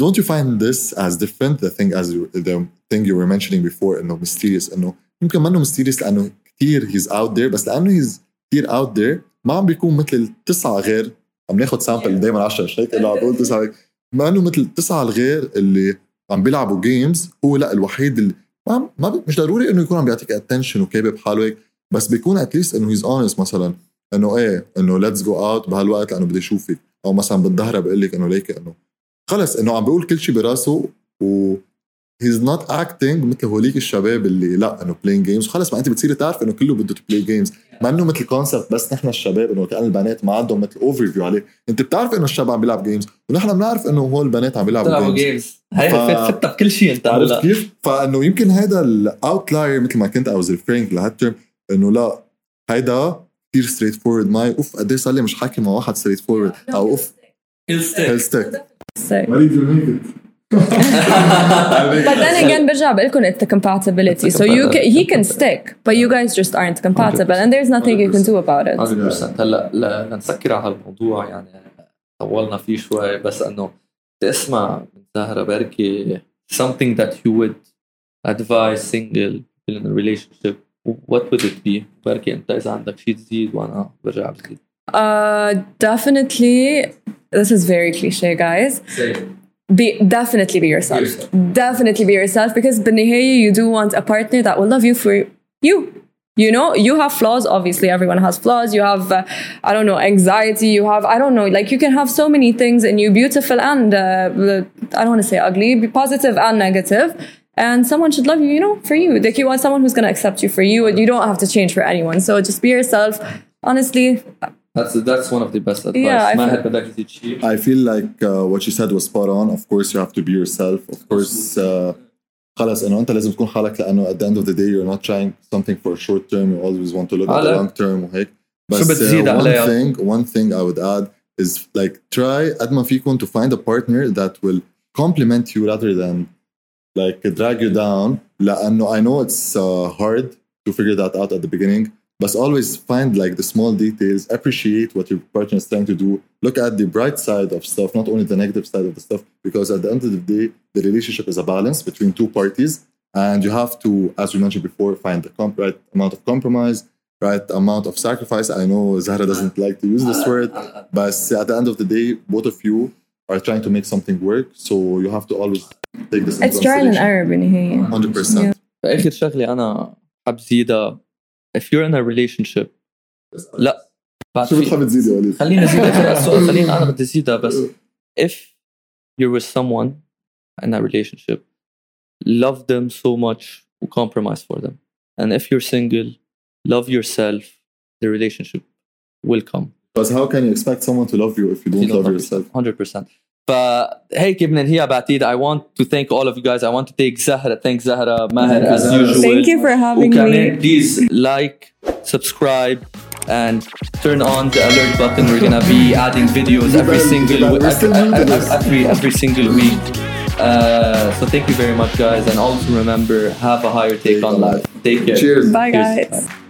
don't you find this as different the thing as you, the thing you were mentioning before انه mysterious انه يمكن منه mysterious لأنه كثير he's out there بس لأنه he's كثير out there ما عم بيكون مثل التسعه غير عم ناخذ سامبل دائما 10 مش هيك إنه عم بقول تسعة ما إنه مثل التسعه الغير اللي عم بيلعبوا جيمز هو لأ الوحيد اللي ما, ما مش ضروري إنه يكون عم بيعطيك اتنشن وكابب حاله هيك بس بيكون اتليست إنه هيز اونست مثلا إنه إيه إنه ليتس جو اوت بهالوقت لأنه بدي أشوفك. أو مثلا بالظهر بقول لك إنه ليك إنه خلص إنه عم بيقول كل شيء براسه و هيز نوت اكتنج مثل هوليك الشباب اللي لا إنه بلاينج جيمز خلص ما أنت بتصيري تعرف إنه كله بده بلاي جيمز ما إنه مثل كونسبت بس نحن الشباب إنه كأن البنات ما عندهم مثل اوفر فيو عليه. أنت بتعرف إنه الشاب عم بيلعب جيمز ونحن بنعرف إنه هول البنات عم بيلعبوا جيمز جيمز هي ف- فتها بكل شيء أنت عرفت كيف؟ فإنه يمكن هذا الاوتلاير مثل ما كنت was referring لهالترم إنه لا هيدا كثير ستريت فورورد ماي اوف قد إيه صار لي مش حاكي مع واحد ستريت فورورد أو اوف هيل ستيك. But then again, برجع بقول لكم it's the compatibility. So you can, he can stick, but you guys just aren't compatible, and there's nothing you can do about it. 100% هلا لنسكر على هالموضوع يعني طولنا فيه شوي بس انه اسمع من زهره بركي something that you would advise single people in a relationship what would it be؟ بركي انت اذا عندك شيء تزيد وانا برجع بزيد Uh, definitely, this is very cliche, guys. Be definitely be yourself. yourself. Definitely be yourself because بالنهاية you do want a partner that will love you for you. You know, you have flaws. Obviously, everyone has flaws. You have, uh, I don't know, anxiety. You have, I don't know, like you can have so many things in you, beautiful and uh, I don't want to say ugly, be positive and negative. And someone should love you, you know, for you. Like you want someone who's going to accept you for you, and you don't have to change for anyone. So just be yourself. Honestly, That's that's one of the best advice Yeah, I ما feel- هاد بدك تزيد شيء I feel like uh, what you said was spot on. Of course, you have to be yourself. Of course, uh, خلص انه انت لازم تكون حالك لانه at the end of the day you're not trying something for a short term. You always want to look at the على. long term وهيك. شو بس بتزيد uh, one عليها؟ thing one thing I would add is like try قد ما فيكم to find a partner that will complement you rather than like drag you down لانه I know it's uh, hard to figure that out at the beginning but always find like the small details appreciate what your partner is trying to do look at the bright side of stuff not only the negative side of the stuff because at the end of the day the relationship is a balance between two parties and you have to as we mentioned before find the comp- right amount of compromise right amount of sacrifice i know zahra doesn't like to use this word but at the end of the day both of you are trying to make something work so you have to always take this into it's trial and consideration. error بالنهاية. 100% فاخر شغله انا حاب زيدها if you're in a relationship لا بعد شو في بتحب تزيد يا وليد؟ خليني ازيد اخر السؤال خليني انا بدي ازيدها بس if you're with someone in a relationship love them so much و compromise for them and if you're single love yourself the relationship will come Because how can you expect someone to love you if you don't You don't love love yourself? 100% فهيك بننهيها بعتيد I want to thank all of you guys I want to thank Zahra thank Zahra Maher as Zahra. usual Thank you for having وكمان me. please like subscribe and turn on the alert button we're gonna be adding videos every single We're still new to this. every every single week uh, so thank you very much guys and also remember have a higher take on life take care Cheers. Bye, Cheers. guys.